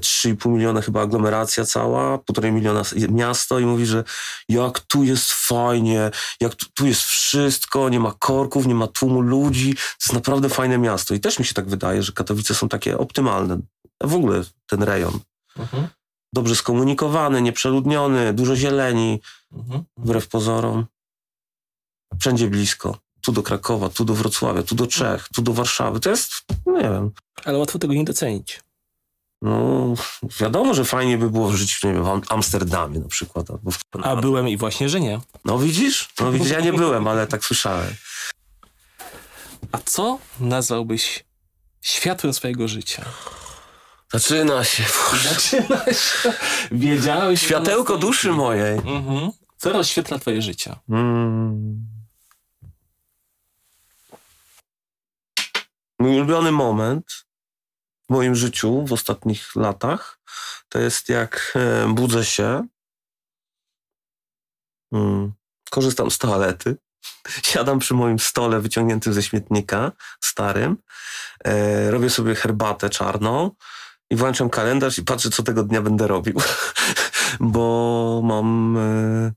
3,5 miliona chyba aglomeracja cała, półtorej miliona miasto i mówi, że jak tu jest fajnie, jak tu, tu, jest wszystko, nie ma korków, nie ma tłumu ludzi, to jest naprawdę fajne miasto. I też mi się tak wydaje, że Katowice są takie optymalne. W ogóle ten rejon. Mhm. Dobrze skomunikowany, nieprzeludniony, dużo zieleni, mhm. wbrew pozorom. Wszędzie blisko. Tu do Krakowa, tu do Wrocławia, tu do Czech, tu do Warszawy. To jest, no nie wiem. Ale łatwo tego nie docenić. No, wiadomo, że fajnie by było żyć nie wiem, w Amsterdamie na przykład. Albo w A byłem i właśnie, że nie. No widzisz? No widzisz, ja nie byłem, ale tak słyszałem. A co nazwałbyś światłem swojego życia. Zaczyna się. Zaczyna się. Wiedziałeś. Światełko duszy mojej. Mhm. Co rozświetla twoje życie? Mm. Mój ulubiony moment w moim życiu w ostatnich latach to jest jak e, budzę się, mm, korzystam z toalety, [LAUGHS] siadam przy moim stole wyciągniętym ze śmietnika, starym, e, robię sobie herbatę czarną i włączam kalendarz i patrzę, co tego dnia będę robił. [LAUGHS] Bo mam e,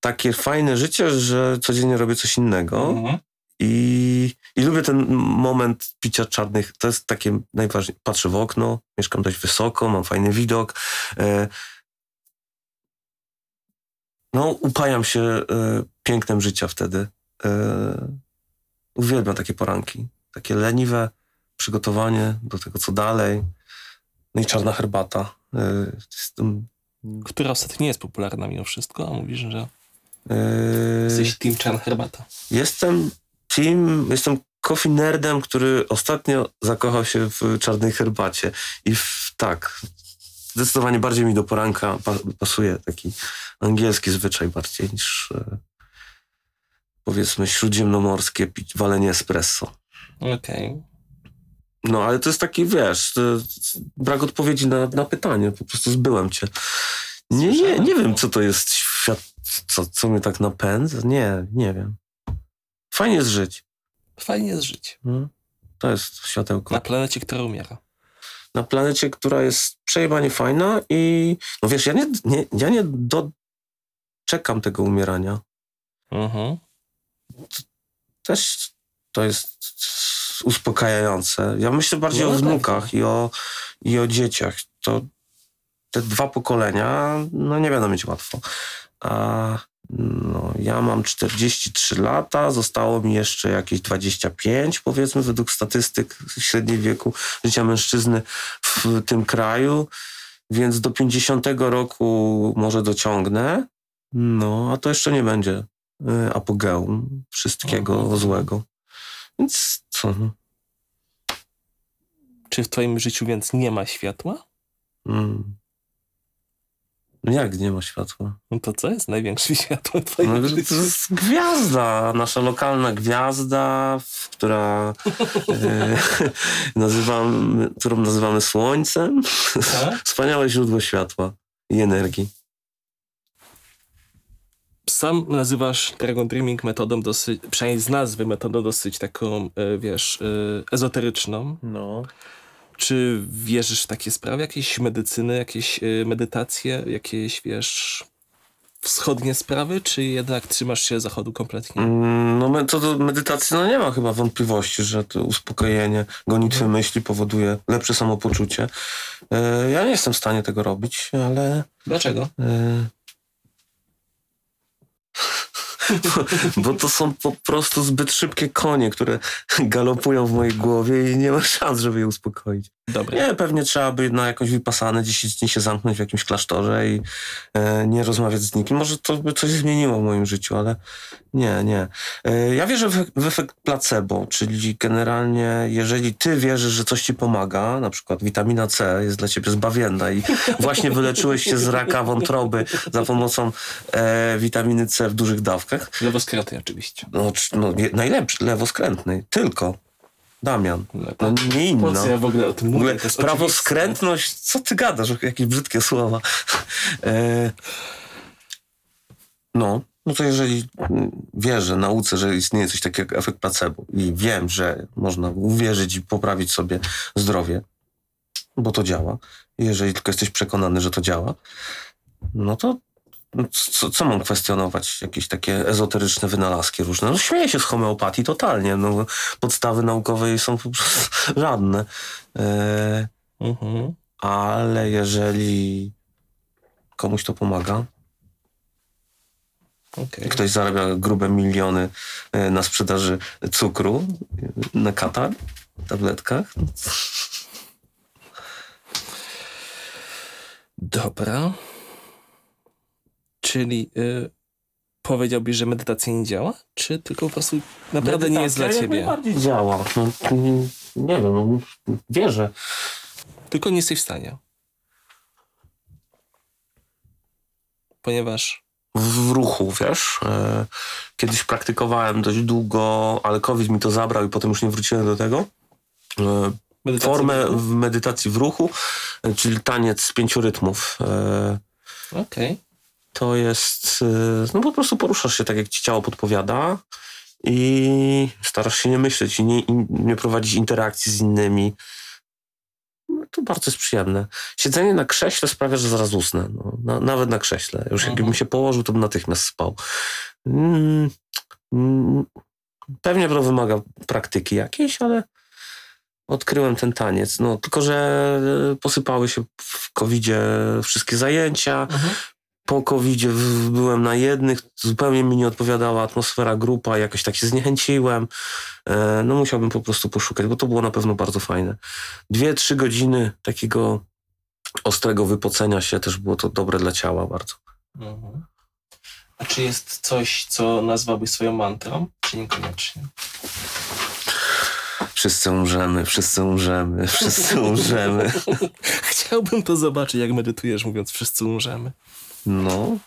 takie fajne życie, że codziennie robię coś innego. Mhm. I, I lubię ten moment picia czarnych. To jest takie najważniejsze. Patrzę w okno, mieszkam dość wysoko, mam fajny widok. E, no, upajam się e, pięknem życia wtedy. E, uwielbiam takie poranki. Takie leniwe przygotowanie do tego, co dalej. No i czarna herbata. Która ostatnio nie jest popularna mimo wszystko, a mówisz, że jesteś team czarna herbata. Jestem team, jestem coffee nerdem, który ostatnio zakochał się w czarnej herbacie. I w, tak, zdecydowanie bardziej mi do poranka pa, pasuje taki angielski zwyczaj bardziej niż e, powiedzmy śródziemnomorskie pić, walenie espresso. Okej. No, ale to jest taki, wiesz, brak odpowiedzi na, na pytanie, po prostu zbyłem cię. Nie, nie, nie wiem, co to jest świat, co, co mnie tak napędza. Nie, nie wiem. Fajnie jest żyć. Fajnie jest żyć. No, to jest światełko. Na planecie, która umiera. Na planecie, która jest przejebanie fajna i no wiesz, ja nie, nie, ja nie doczekam tego umierania. Mhm. Też to jest uspokajające. Ja myślę bardziej No o na wnukach i o, i o dzieciach. To te dwa pokolenia, no nie będą mieć łatwo. A no, ja mam 43 lata, zostało mi jeszcze jakieś 25, powiedzmy, według statystyk średniej wieku życia mężczyzny w tym kraju, więc do 50 roku może dociągnę. No, a to jeszcze nie będzie y, apogeum wszystkiego Mhm. złego. Więc co? no? Czy w twoim życiu więc nie ma światła? Mm. No jak nie ma światła? No to co jest największym [LAUGHS] światłem twoim No, to jest gwiazda, nasza lokalna gwiazda, która e, [LAUGHS] nazywam, którą nazywamy Słońcem. Tak? [LAUGHS] Wspaniałe źródło światła i energii. Sam nazywasz Dragon Dreaming metodą dosyć, przynajmniej z nazwy metodą dosyć taką, e, wiesz, e, ezoteryczną. No. Czy wierzysz w takie sprawy? Jakieś medycyny, jakieś e, medytacje, jakieś, wiesz, wschodnie sprawy? Czy jednak trzymasz się zachodu kompletnie? Mm, No metoda medytacji, no nie ma chyba wątpliwości, że to uspokojenie, gonitwy myśli powoduje lepsze samopoczucie. E, Ja nie jestem w stanie tego robić, ale Dlaczego? Bo to są po prostu zbyt szybkie konie, które galopują w mojej głowie i nie ma szans, żeby je uspokoić. Dobra. Nie, pewnie trzeba by na jakąś wypasanę 10 dni się zamknąć w jakimś klasztorze i e, nie rozmawiać z nikim. Może to by coś zmieniło w moim życiu, ale nie, nie. E, ja wierzę w, w efekt placebo, czyli generalnie jeżeli ty wierzysz, że coś ci pomaga, na przykład witamina C jest dla ciebie zbawienna i właśnie wyleczyłeś się z raka wątroby za pomocą e, witaminy C w dużych dawkach, Lewoskraty oczywiście. no, no najlepszy, lewoskrętny, tylko. Damian. No nie inna. Po co ja w ogóle o tym W mówię? jest prawoskrętność, co ty gadasz? Jakieś brzydkie słowa. [LAUGHS] E, no, no to jeżeli wierzę nauce, że istnieje coś takiego jak efekt placebo i wiem, że można uwierzyć i poprawić sobie zdrowie, bo to działa. Jeżeli tylko jesteś przekonany, że to działa, no to no co, co mam kwestionować? Jakieś takie ezoteryczne wynalazki różne. No śmieję się z homeopatii totalnie. No, podstawy naukowe jej są po prostu [LAUGHS] żadne. E, Mhm. ale jeżeli komuś to pomaga, Okej. ktoś zarabia grube miliony e, na sprzedaży cukru e, na katar, tabletkach, no Dobra. Czyli y, powiedziałbyś, że medytacja nie działa? Czy tylko po prostu naprawdę nie jest dla Medytacja ciebie? najbardziej działa. No, nie wiem, no, wierzę. Tylko nie jesteś w stanie. Ponieważ w ruchu, wiesz. E, kiedyś praktykowałem dość długo, ale COVID mi to zabrał i potem już nie wróciłem do tego. E, medytacja formę w- medytacji w ruchu, e, czyli taniec z pięciu rytmów. Okej. To jest, e, no po prostu poruszasz się tak, jak ci ciało podpowiada i starasz się nie myśleć i nie, i nie prowadzić interakcji z innymi. No, to bardzo jest przyjemne. Siedzenie na krześle sprawia, że zaraz usnę. No, na, nawet na krześle. Już Mhm. jakbym się położył, to bym natychmiast spał. Mm, mm, pewnie to wymaga praktyki jakiejś, ale odkryłem ten taniec. No, tylko, że posypały się w covid wszystkie zajęcia. Mhm. Po covid byłem na jednych, zupełnie mi nie odpowiadała atmosfera, grupa, jakoś tak się zniechęciłem. E, No musiałbym po prostu poszukać, bo to było na pewno bardzo fajne. Dwie, trzy godziny takiego ostrego wypocenia się też było to dobre dla ciała bardzo. Mhm. A czy jest coś, co nazwałbyś swoją mantrą, czy niekoniecznie? Wszyscy umrzemy, wszyscy umrzemy, wszyscy umrzemy. [LAUGHS] Chciałbym to zobaczyć, jak medytujesz, mówiąc wszyscy umrzemy. No.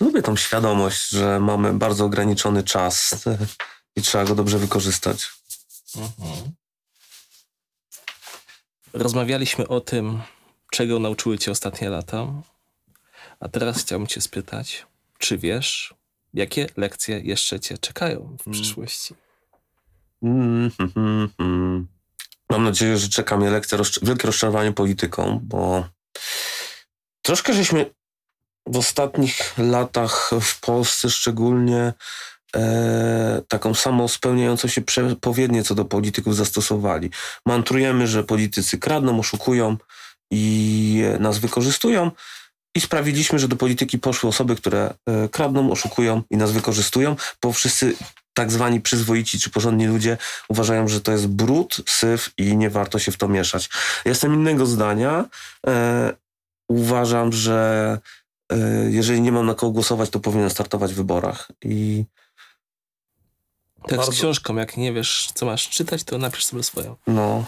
Lubię tą świadomość, że mamy bardzo ograniczony czas i trzeba go dobrze wykorzystać. Mhm. Rozmawialiśmy o tym, czego nauczyły cię ostatnie lata. A teraz chciałbym cię spytać, czy wiesz, jakie lekcje jeszcze cię czekają w Mm. przyszłości? Mm, mm, mm, mm. Mam nadzieję, że czeka mnie lekcja, rozcz- wielkie rozczarowanie polityką, bo troszkę żeśmy w ostatnich latach w Polsce szczególnie e, taką samą spełniającą się przepowiednię co do polityków zastosowali. Mantrujemy, że politycy kradną, oszukują i nas wykorzystują i sprawiliśmy, że do polityki poszły osoby, które e, kradną, oszukują i nas wykorzystują, bo wszyscy tak zwani przyzwoici czy porządni ludzie uważają, że to jest brud, syf i nie warto się w to mieszać. Jestem innego zdania. Uważam, że e, jeżeli nie mam na kogo głosować, to powinien startować w wyborach. I Tak Bardzo- z książką, jak nie wiesz, co masz czytać, to napisz sobie swoją. no,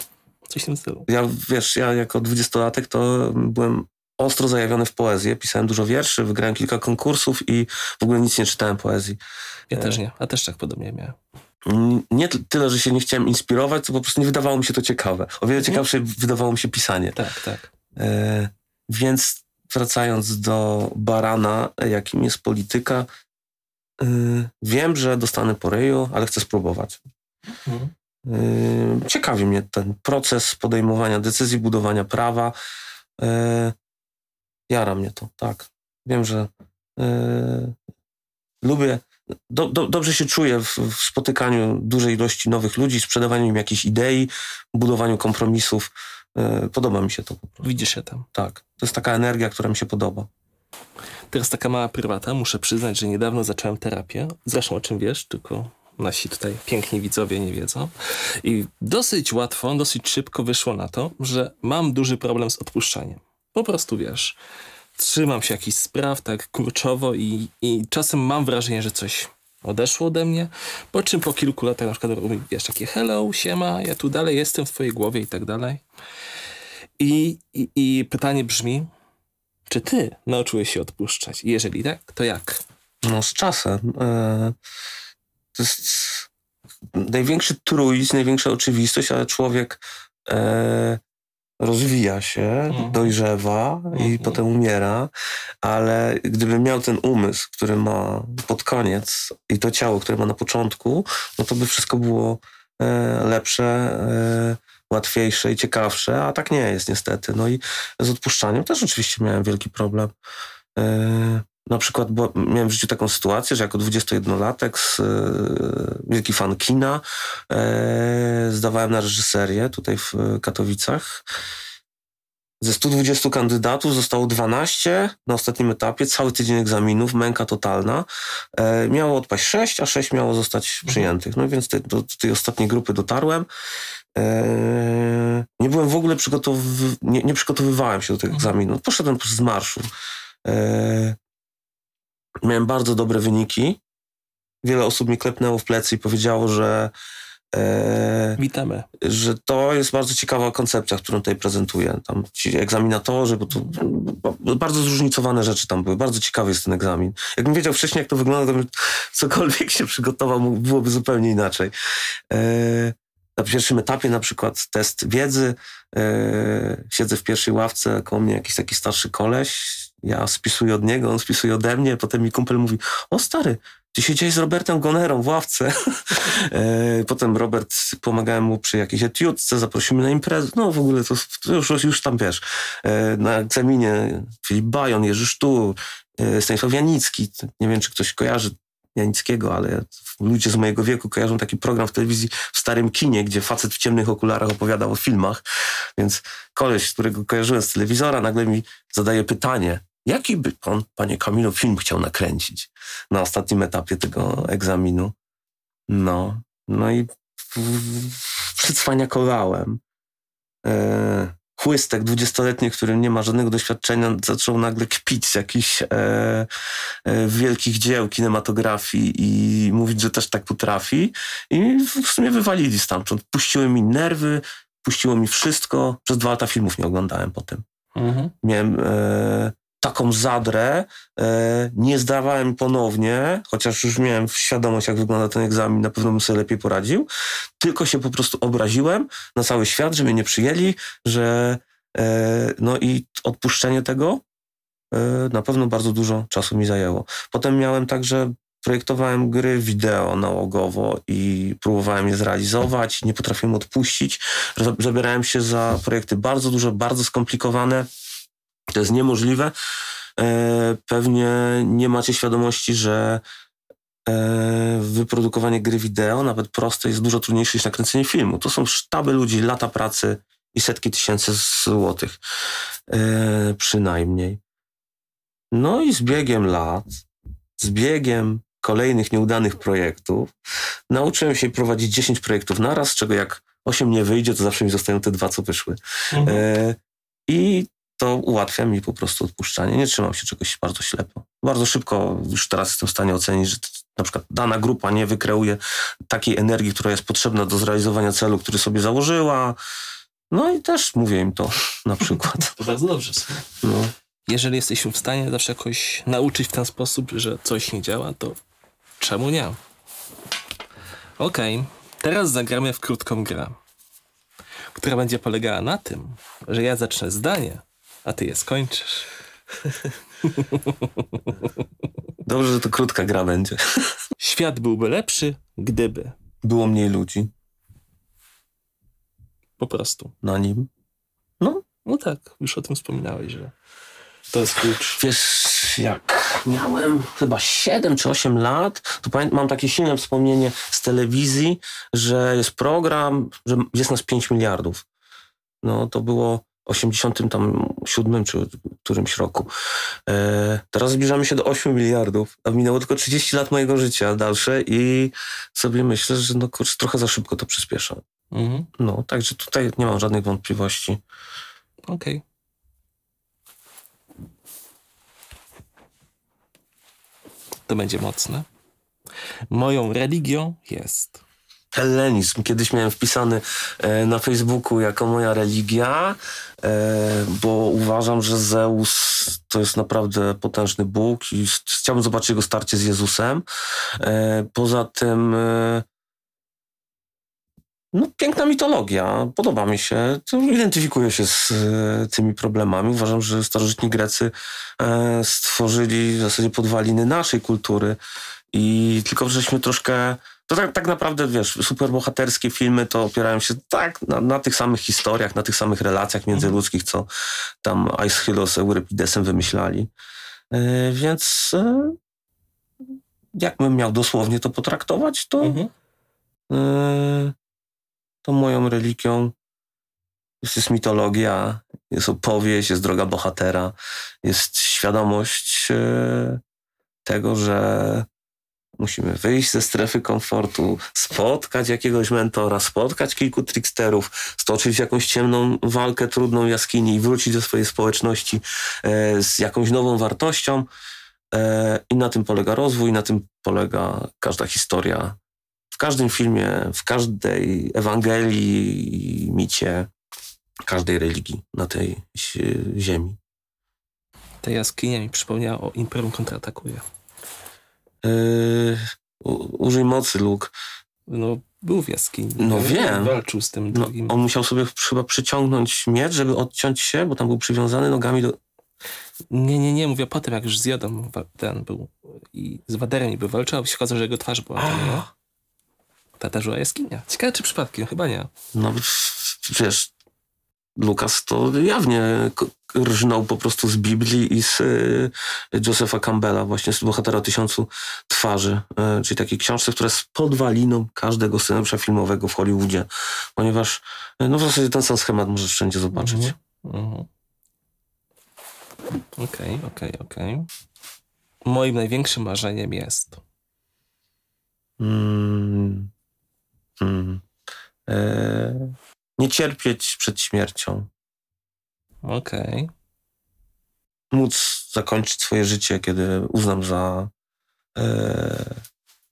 Coś w tym stylu. ja wiesz, ja jako dwudziestolatek to byłem ostro zajawiony w poezję. Pisałem dużo wierszy, wygrałem kilka konkursów i w ogóle nic nie czytałem poezji. Ja E. też nie, a też tak podobnie miałem. Nie tyle, że się nie chciałem inspirować, to po prostu nie wydawało mi się to ciekawe. O wiele Mhm. ciekawsze wydawało mi się pisanie. Tak, tak. E, więc wracając do barana, jakim jest polityka, e, wiem, że dostanę po ryju, ale chcę spróbować. Mhm. E, ciekawi mnie ten proces podejmowania decyzji, budowania prawa. E, jara mnie to, tak. Wiem, że e, lubię, do, do, dobrze się czuję w, w spotykaniu dużej ilości nowych ludzi, sprzedawaniu im jakiejś idei, budowaniu kompromisów. E, podoba mi się to po prostu. Widzisz się tam. Tak, to jest taka energia, która mi się podoba. Teraz taka mała prywata. Muszę przyznać, że niedawno zacząłem terapię. Zresztą o czym wiesz, tylko nasi tutaj piękni widzowie nie wiedzą. I dosyć łatwo, dosyć szybko wyszło na to, że mam duży problem z odpuszczaniem. Po prostu wiesz, trzymam się jakichś spraw tak kurczowo i, i czasem mam wrażenie, że coś odeszło ode mnie, po czym po kilku latach na przykład wiesz, takie hello, siema, ja tu dalej jestem w twojej głowie i tak dalej. I, i, pytanie brzmi, czy ty nauczyłeś się odpuszczać? I jeżeli tak, to jak? No z czasem. E, to jest największy truizm, największa oczywistość, ale człowiek e, rozwija się, Mhm. dojrzewa i Mhm. potem umiera, ale gdybym miał ten umysł, który ma pod koniec i to ciało, które ma na początku, no to by wszystko było e, lepsze, e, łatwiejsze i ciekawsze, a tak nie jest niestety. No i z odpuszczaniem też oczywiście miałem wielki problem. Na przykład bo miałem w życiu taką sytuację, że jako 21-latek, z, e, wielki fan kina, e, zdawałem na reżyserię tutaj w Katowicach. Ze 120 kandydatów zostało 12 na ostatnim etapie, cały tydzień egzaminów, męka totalna. E, miało odpaść 6, a 6 miało zostać przyjętych. No więc te, do, do tej ostatniej grupy dotarłem. E, nie byłem w ogóle przygotowywany, nie, nie przygotowywałem się do tych egzaminów. Poszedłem po z marszu. E, miałem bardzo dobre wyniki. Wiele osób mi klepnęło w plecy i powiedziało, że E, Witamy. Że to jest bardzo ciekawa koncepcja, którą tutaj prezentuję. Tam ci egzaminatorzy, bo to bardzo zróżnicowane rzeczy tam były. Bardzo ciekawy jest ten egzamin. Jakbym wiedział wcześniej, jak to wygląda, to bym cokolwiek się przygotował, byłoby zupełnie inaczej. E, na pierwszym etapie na przykład test wiedzy. E, siedzę w pierwszej ławce, koło mnie jakiś taki starszy koleś. Ja spisuję od niego, on spisuje ode mnie. Potem mi kumpel mówi, o stary, ty siedziałeś z Robertem Gonerą w ławce. [LAUGHS] E, potem Robert, pomagałem mu przy jakiejś etiudce, zaprosimy na imprezę. No w ogóle to, to już, już tam wiesz. E, na egzaminie Filip Bajon, Jerzy Sztur, e, Stanisław Janicki. Nie wiem, czy ktoś kojarzy Janickiego, ale ludzie z mojego wieku kojarzą taki program w telewizji w starym kinie, gdzie facet w ciemnych okularach opowiadał o filmach. Więc koleś, którego kojarzyłem z telewizora, nagle mi zadaje pytanie, jaki by pan, panie Kamilu, film chciał nakręcić na ostatnim etapie tego egzaminu? No, no i przycwaniakowałem. E, chłystek dwudziestoletni, który nie ma żadnego doświadczenia, zaczął nagle kpić z jakichś e, e, wielkich dzieł kinematografii i mówić, że też tak potrafi. I w sumie wywalili stamtąd. Puściły mi nerwy, puściło mi wszystko. Przez dwa lata filmów nie oglądałem potem. Mhm. Miałem e, taką zadrę, e, nie zdawałem ponownie, chociaż już miałem świadomość, jak wygląda ten egzamin, na pewno bym sobie lepiej poradził, tylko się po prostu obraziłem na cały świat, że mnie nie przyjęli, że e, no i odpuszczenie tego e, na pewno bardzo dużo czasu mi zajęło. Potem miałem także projektowałem gry wideo nałogowo i próbowałem je zrealizować, nie potrafiłem odpuścić. Zabierałem się za projekty bardzo duże, bardzo skomplikowane, to jest niemożliwe. E, pewnie nie macie świadomości, że e, wyprodukowanie gry wideo, nawet proste, jest dużo trudniejsze niż nakręcenie filmu. To są sztaby ludzi, lata pracy i setki tysięcy złotych. E, przynajmniej. No i z biegiem lat, z biegiem kolejnych nieudanych projektów, nauczyłem się prowadzić 10 projektów naraz, z czego jak 8 nie wyjdzie, to zawsze mi zostają te dwa, co wyszły. Mhm. I to ułatwia mi po prostu odpuszczanie. Nie trzymam się czegoś bardzo ślepo. Bardzo szybko już teraz jestem w stanie ocenić, że na przykład dana grupa nie wykreuje takiej energii, która jest potrzebna do zrealizowania celu, który sobie założyła. No i też mówię im to na przykład. [LAUGHS] To bardzo dobrze. No. Jeżeli jesteśmy w stanie zawsze jakoś nauczyć w ten sposób, że coś nie działa, to czemu nie? Okej, okay. teraz zagramy w krótką grę, która będzie polegała na tym, że ja zacznę zdanie, a ty je skończysz. [LAUGHS] Dobrze, że to krótka gra będzie. [LAUGHS] Świat byłby lepszy, gdyby. Było mniej ludzi. Po prostu. Na nim? No, no tak, już o tym wspominałeś, że to jest klucz. Wiesz, jak miałem chyba 7 czy 8 lat, to pamiętam, mam takie silne wspomnienie z telewizji, że jest program, że jest nas 5 miliardów. No, to było 87 czy którymś roku. E, teraz zbliżamy się do 8 miliardów, a minęło tylko 30 lat mojego życia dalsze i sobie myślę, że no kurczę, trochę za szybko to przyspiesza. Mhm. No, także tutaj nie mam żadnych wątpliwości. Okej. Okay. To będzie mocne. Moją religią jest hellenizm. Kiedyś miałem wpisany e, na Facebooku jako moja religia, e, bo uważam, że Zeus to jest naprawdę potężny Bóg i chciałbym zobaczyć jego starcie z Jezusem. E, poza tym no, piękna mitologia, podoba mi się. Identyfikuję się z tymi problemami. Uważam, że starożytni Grecy stworzyli w zasadzie podwaliny naszej kultury i tylko żeśmy troszkę to tak, tak naprawdę, wiesz, superbohaterskie filmy to opierają się tak na, na tych samych historiach, na tych samych relacjach międzyludzkich, co tam Aeschylus z Euripidesem wymyślali. Yy, więc yy, jakbym miał dosłownie to potraktować, to, mhm. yy, to moją religią jest, jest mitologia, jest opowieść, jest droga bohatera, jest świadomość tego, że Musimy wyjść ze strefy komfortu, spotkać jakiegoś mentora, spotkać kilku tricksterów, stoczyć jakąś ciemną walkę, trudną jaskini i wrócić do swojej społeczności e, z jakąś nową wartością. E, I na tym polega rozwój, na tym polega każda historia, każdym filmie, w każdej Ewangelii micie każdej religii na tej ziemi. Ta jaskinia mi przypomniała o Imperium kontratakuje. Yy, użyj mocy, Luke. No, był w jaskini. No wiem. Walczył z tym no, drugim. On musiał sobie chyba przyciągnąć miecz, żeby odciąć się, bo tam był przywiązany nogami do... Nie, nie, nie, mówię potem, jak już zjadł ten był i z Waderem niby walczył, a się okazało, że jego twarz była tam, nie? Ta też była jaskinia. Ciekawe, czy przypadkiem? Chyba nie. No, wiesz, Lukas to jawnie rżnął po prostu z Biblii i z y, Josepha Campbella, właśnie z Bohatera Tysiącu Twarzy, y, czyli takiej książce, która jest podwaliną każdego scenariusza filmowego w Hollywoodzie, ponieważ y, no w zasadzie ten sam schemat możesz wszędzie zobaczyć. Mhm. Okej, okej, okej. Moim największym marzeniem jest... Mm. Mm. E nie cierpieć przed śmiercią. Okej. Okay. Móc zakończyć swoje życie, kiedy uznam za, e,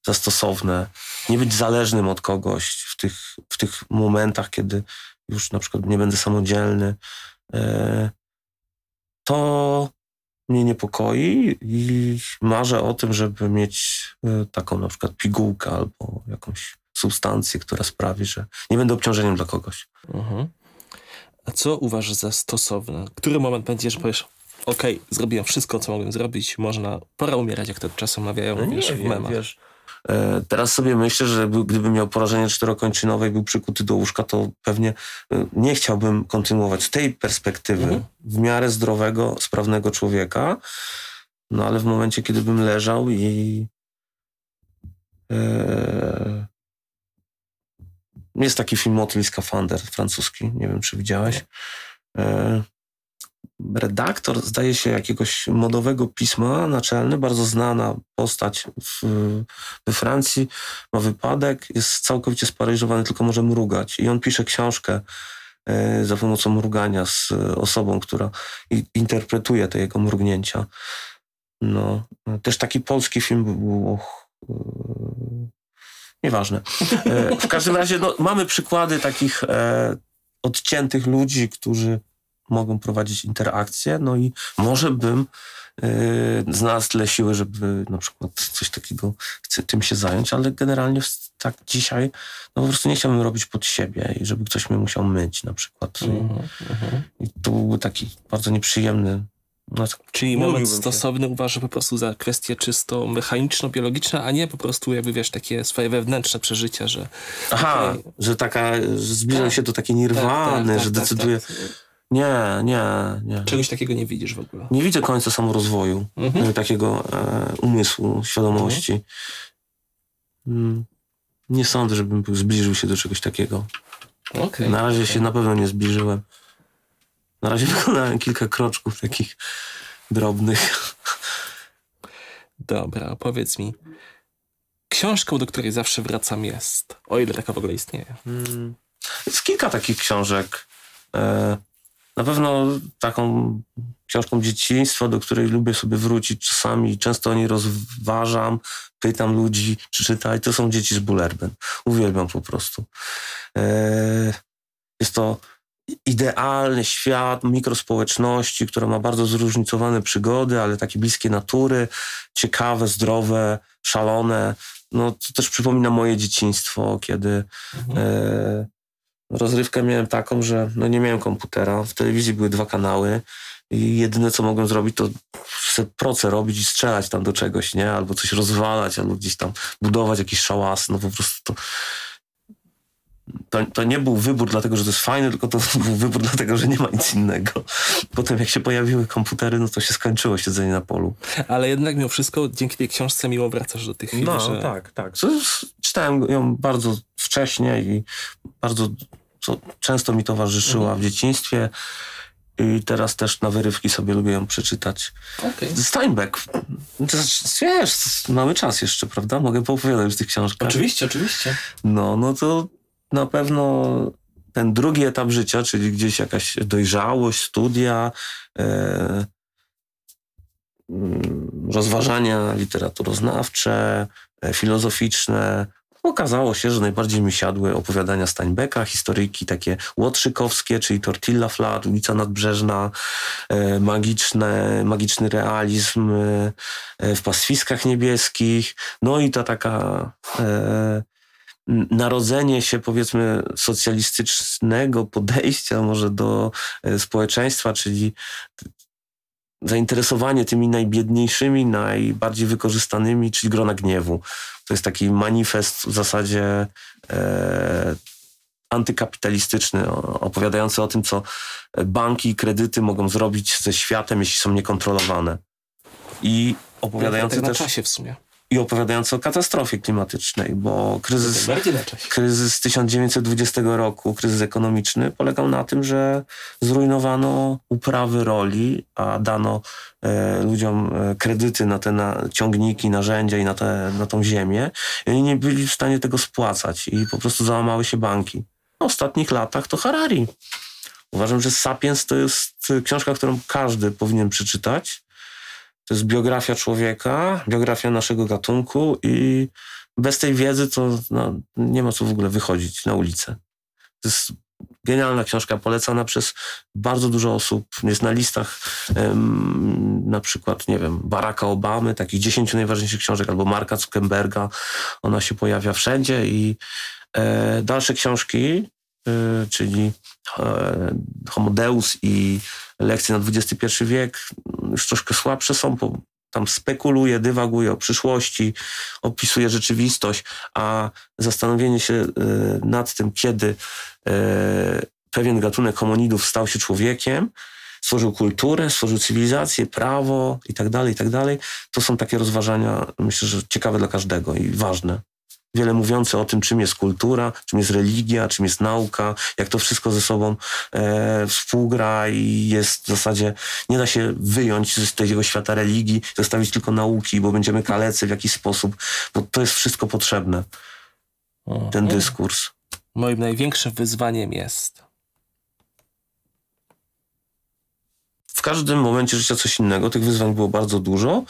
za stosowne. Nie być zależnym od kogoś w tych, w tych momentach, kiedy już na przykład nie będę samodzielny. E, to mnie niepokoi i marzę o tym, żeby mieć e, taką na przykład pigułkę albo jakąś substancję, która sprawi, że nie będę obciążeniem dla kogoś. Mhm. A co uważasz za stosowne? Który moment będzie, że powiesz, okej, zrobiłem wszystko, co mogłem zrobić, można, pora umierać, jak to czasem mawiają, no wiesz, w memach. Wiesz. E, teraz sobie myślę, że gdybym miał porażenie czterokończynowe i był przykuty do łóżka, to pewnie e, nie chciałbym kontynuować z tej perspektywy mhm. w miarę zdrowego, sprawnego człowieka. No ale w momencie, kiedy bym leżał i e, jest taki film Motyl Skafander francuski, nie wiem czy widziałeś. E, redaktor, zdaje się, jakiegoś modowego pisma naczelny, bardzo znana postać w, we Francji, ma wypadek, jest całkowicie sparyżowany, tylko może mrugać. I on pisze książkę e, za pomocą mrugania z osobą, która interpretuje te jego mrugnięcia. No, też taki polski film był Nieważne. E, w każdym razie no, mamy przykłady takich e, odciętych ludzi, którzy mogą prowadzić interakcje, no i może bym e, znalazł tyle siły, żeby na przykład coś takiego tym się zająć, ale generalnie tak dzisiaj no po prostu nie chciałbym robić pod siebie i żeby ktoś mnie musiał myć na przykład. Mm -hmm. I to byłby taki bardzo nieprzyjemny no, Czyli moment stosowny uważa po prostu za kwestie czysto mechaniczno-biologiczne, a nie po prostu jakby wiesz, takie swoje wewnętrzne przeżycia, że... Aha, okay. że taka, że zbliżam tak. się do takiej nirwany, tak, tak, że tak, decyduje... Tak. Nie, nie, nie. Czegoś takiego nie widzisz w ogóle. Nie widzę końca samorozwoju, mhm. takiego e, umysłu, świadomości. Mhm. Mm, nie sądzę, żebym zbliżył się do czegoś takiego. Okay, na razie okay. się na pewno nie zbliżyłem. Na razie wykonałem kilka kroczków takich drobnych. Dobra, powiedz mi. Książką, do której zawsze wracam jest, o ile taka w ogóle istnieje. Hmm. Jest kilka takich książek. E, na pewno taką książką dzieciństwa, do której lubię sobie wrócić czasami. Często o niej rozważam, pytam ludzi, czy czytaj. To są dzieci z Bullerben. Uwielbiam po prostu. E, jest to idealny świat mikrospołeczności, która ma bardzo zróżnicowane przygody, ale takie bliskie natury, ciekawe, zdrowe, szalone. No to też przypomina moje dzieciństwo, kiedy mhm. e, rozrywkę miałem taką, że no nie miałem komputera, w telewizji były dwa kanały i jedyne co mogłem zrobić to se proce robić i strzelać tam do czegoś, nie? Albo coś rozwalać, albo gdzieś tam budować jakiś szałas, no po prostu to to, to nie był wybór dlatego, że to jest fajne, tylko to [LAUGHS] był wybór dlatego, że nie ma nic innego. Potem jak się pojawiły komputery, no to się skończyło siedzenie na polu. Ale jednak mimo wszystko dzięki tej książce miło wracasz do tych chwil, No że... tak, tak. Czytałem ją bardzo wcześnie i bardzo często mi towarzyszyła mhm. w dzieciństwie. I teraz też na wyrywki sobie lubię ją przeczytać. Okay. Steinbeck. Wiesz, mamy czas jeszcze, prawda? Mogę poopowiadać w tych książkach. Oczywiście, oczywiście. No, no to na pewno ten drugi etap życia, czyli gdzieś jakaś dojrzałość, studia, e, mm, rozważania literaturoznawcze, e, filozoficzne, Okazało się, że najbardziej mi siadły opowiadania Steinbecka, historyjki takie łotrzykowskie, czyli Tortilla Flat, ulica Nadbrzeżna, e, magiczne, magiczny realizm e, w pastwiskach niebieskich, no i ta taka e, narodzenie się powiedzmy socjalistycznego podejścia może do e, społeczeństwa, czyli zainteresowanie tymi najbiedniejszymi, najbardziej wykorzystanymi, czyli grona gniewu. To jest taki manifest w zasadzie e, antykapitalistyczny, opowiadający o tym, co banki i kredyty mogą zrobić ze światem, jeśli są niekontrolowane. I opowiadający tak też... na czasie w sumie i opowiadający o katastrofie klimatycznej, bo kryzys, kryzys 1920 roku, kryzys ekonomiczny polegał na tym, że zrujnowano uprawy roli, a dano e, ludziom e, kredyty na te na, ciągniki, narzędzia i na, te, na tą ziemię i oni nie byli w stanie tego spłacać i po prostu załamały się banki. W ostatnich latach to Harari. Uważam, że Sapiens to jest książka, którą każdy powinien przeczytać to jest biografia człowieka, biografia naszego gatunku i bez tej wiedzy to no, nie ma co w ogóle wychodzić na ulicę. To jest genialna książka, polecana przez bardzo dużo osób. Jest na listach um, na przykład, nie wiem, Baracka Obamy, takich 10 najważniejszych książek, albo Marka Zuckerberga. Ona się pojawia wszędzie i e, dalsze książki, czyli e, Homo Deus i lekcje na XXI wiek już troszkę słabsze są, bo tam spekuluje, dywaguje o przyszłości, opisuje rzeczywistość, a zastanowienie się e, nad tym, kiedy e, pewien gatunek homonidów stał się człowiekiem, stworzył kulturę, stworzył cywilizację, prawo i tak dalej, i tak dalej, to są takie rozważania, myślę, że ciekawe dla każdego i ważne wiele mówiące o tym, czym jest kultura, czym jest religia, czym jest nauka, jak to wszystko ze sobą e, współgra i jest w zasadzie, nie da się wyjąć z tego świata religii, zostawić tylko nauki, bo będziemy kalecy w jakiś sposób, bo to jest wszystko potrzebne, ten dyskurs. Moim największym wyzwaniem jest w każdym momencie życia coś innego. Tych wyzwań było bardzo dużo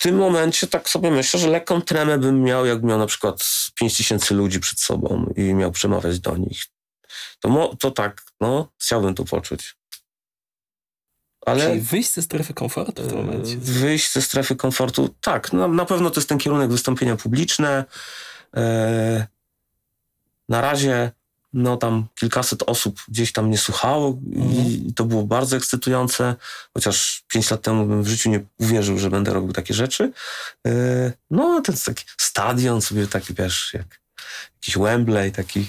tym momencie tak sobie myślę, że lekką tremę bym miał, jak miał na przykład 5 tysięcy ludzi przed sobą i miał przemawiać do nich. To, to tak, no, chciałbym to poczuć. Ale Czyli wyjść ze strefy komfortu w tym momencie. Wyjść ze strefy komfortu, tak. No, na pewno to jest ten kierunek wystąpienia publiczne. E, na razie no tam kilkaset osób gdzieś tam mnie słuchało mhm. i to było bardzo ekscytujące, chociaż pięć lat temu bym w życiu nie uwierzył, że będę robił takie rzeczy. E, no jest taki stadion sobie taki, wiesz, jak jakiś Wembley taki.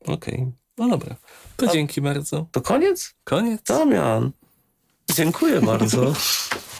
Okej, okay. no dobra. To A, dzięki bardzo. To koniec? Koniec. Damian. Dziękuję bardzo. [LAUGHS]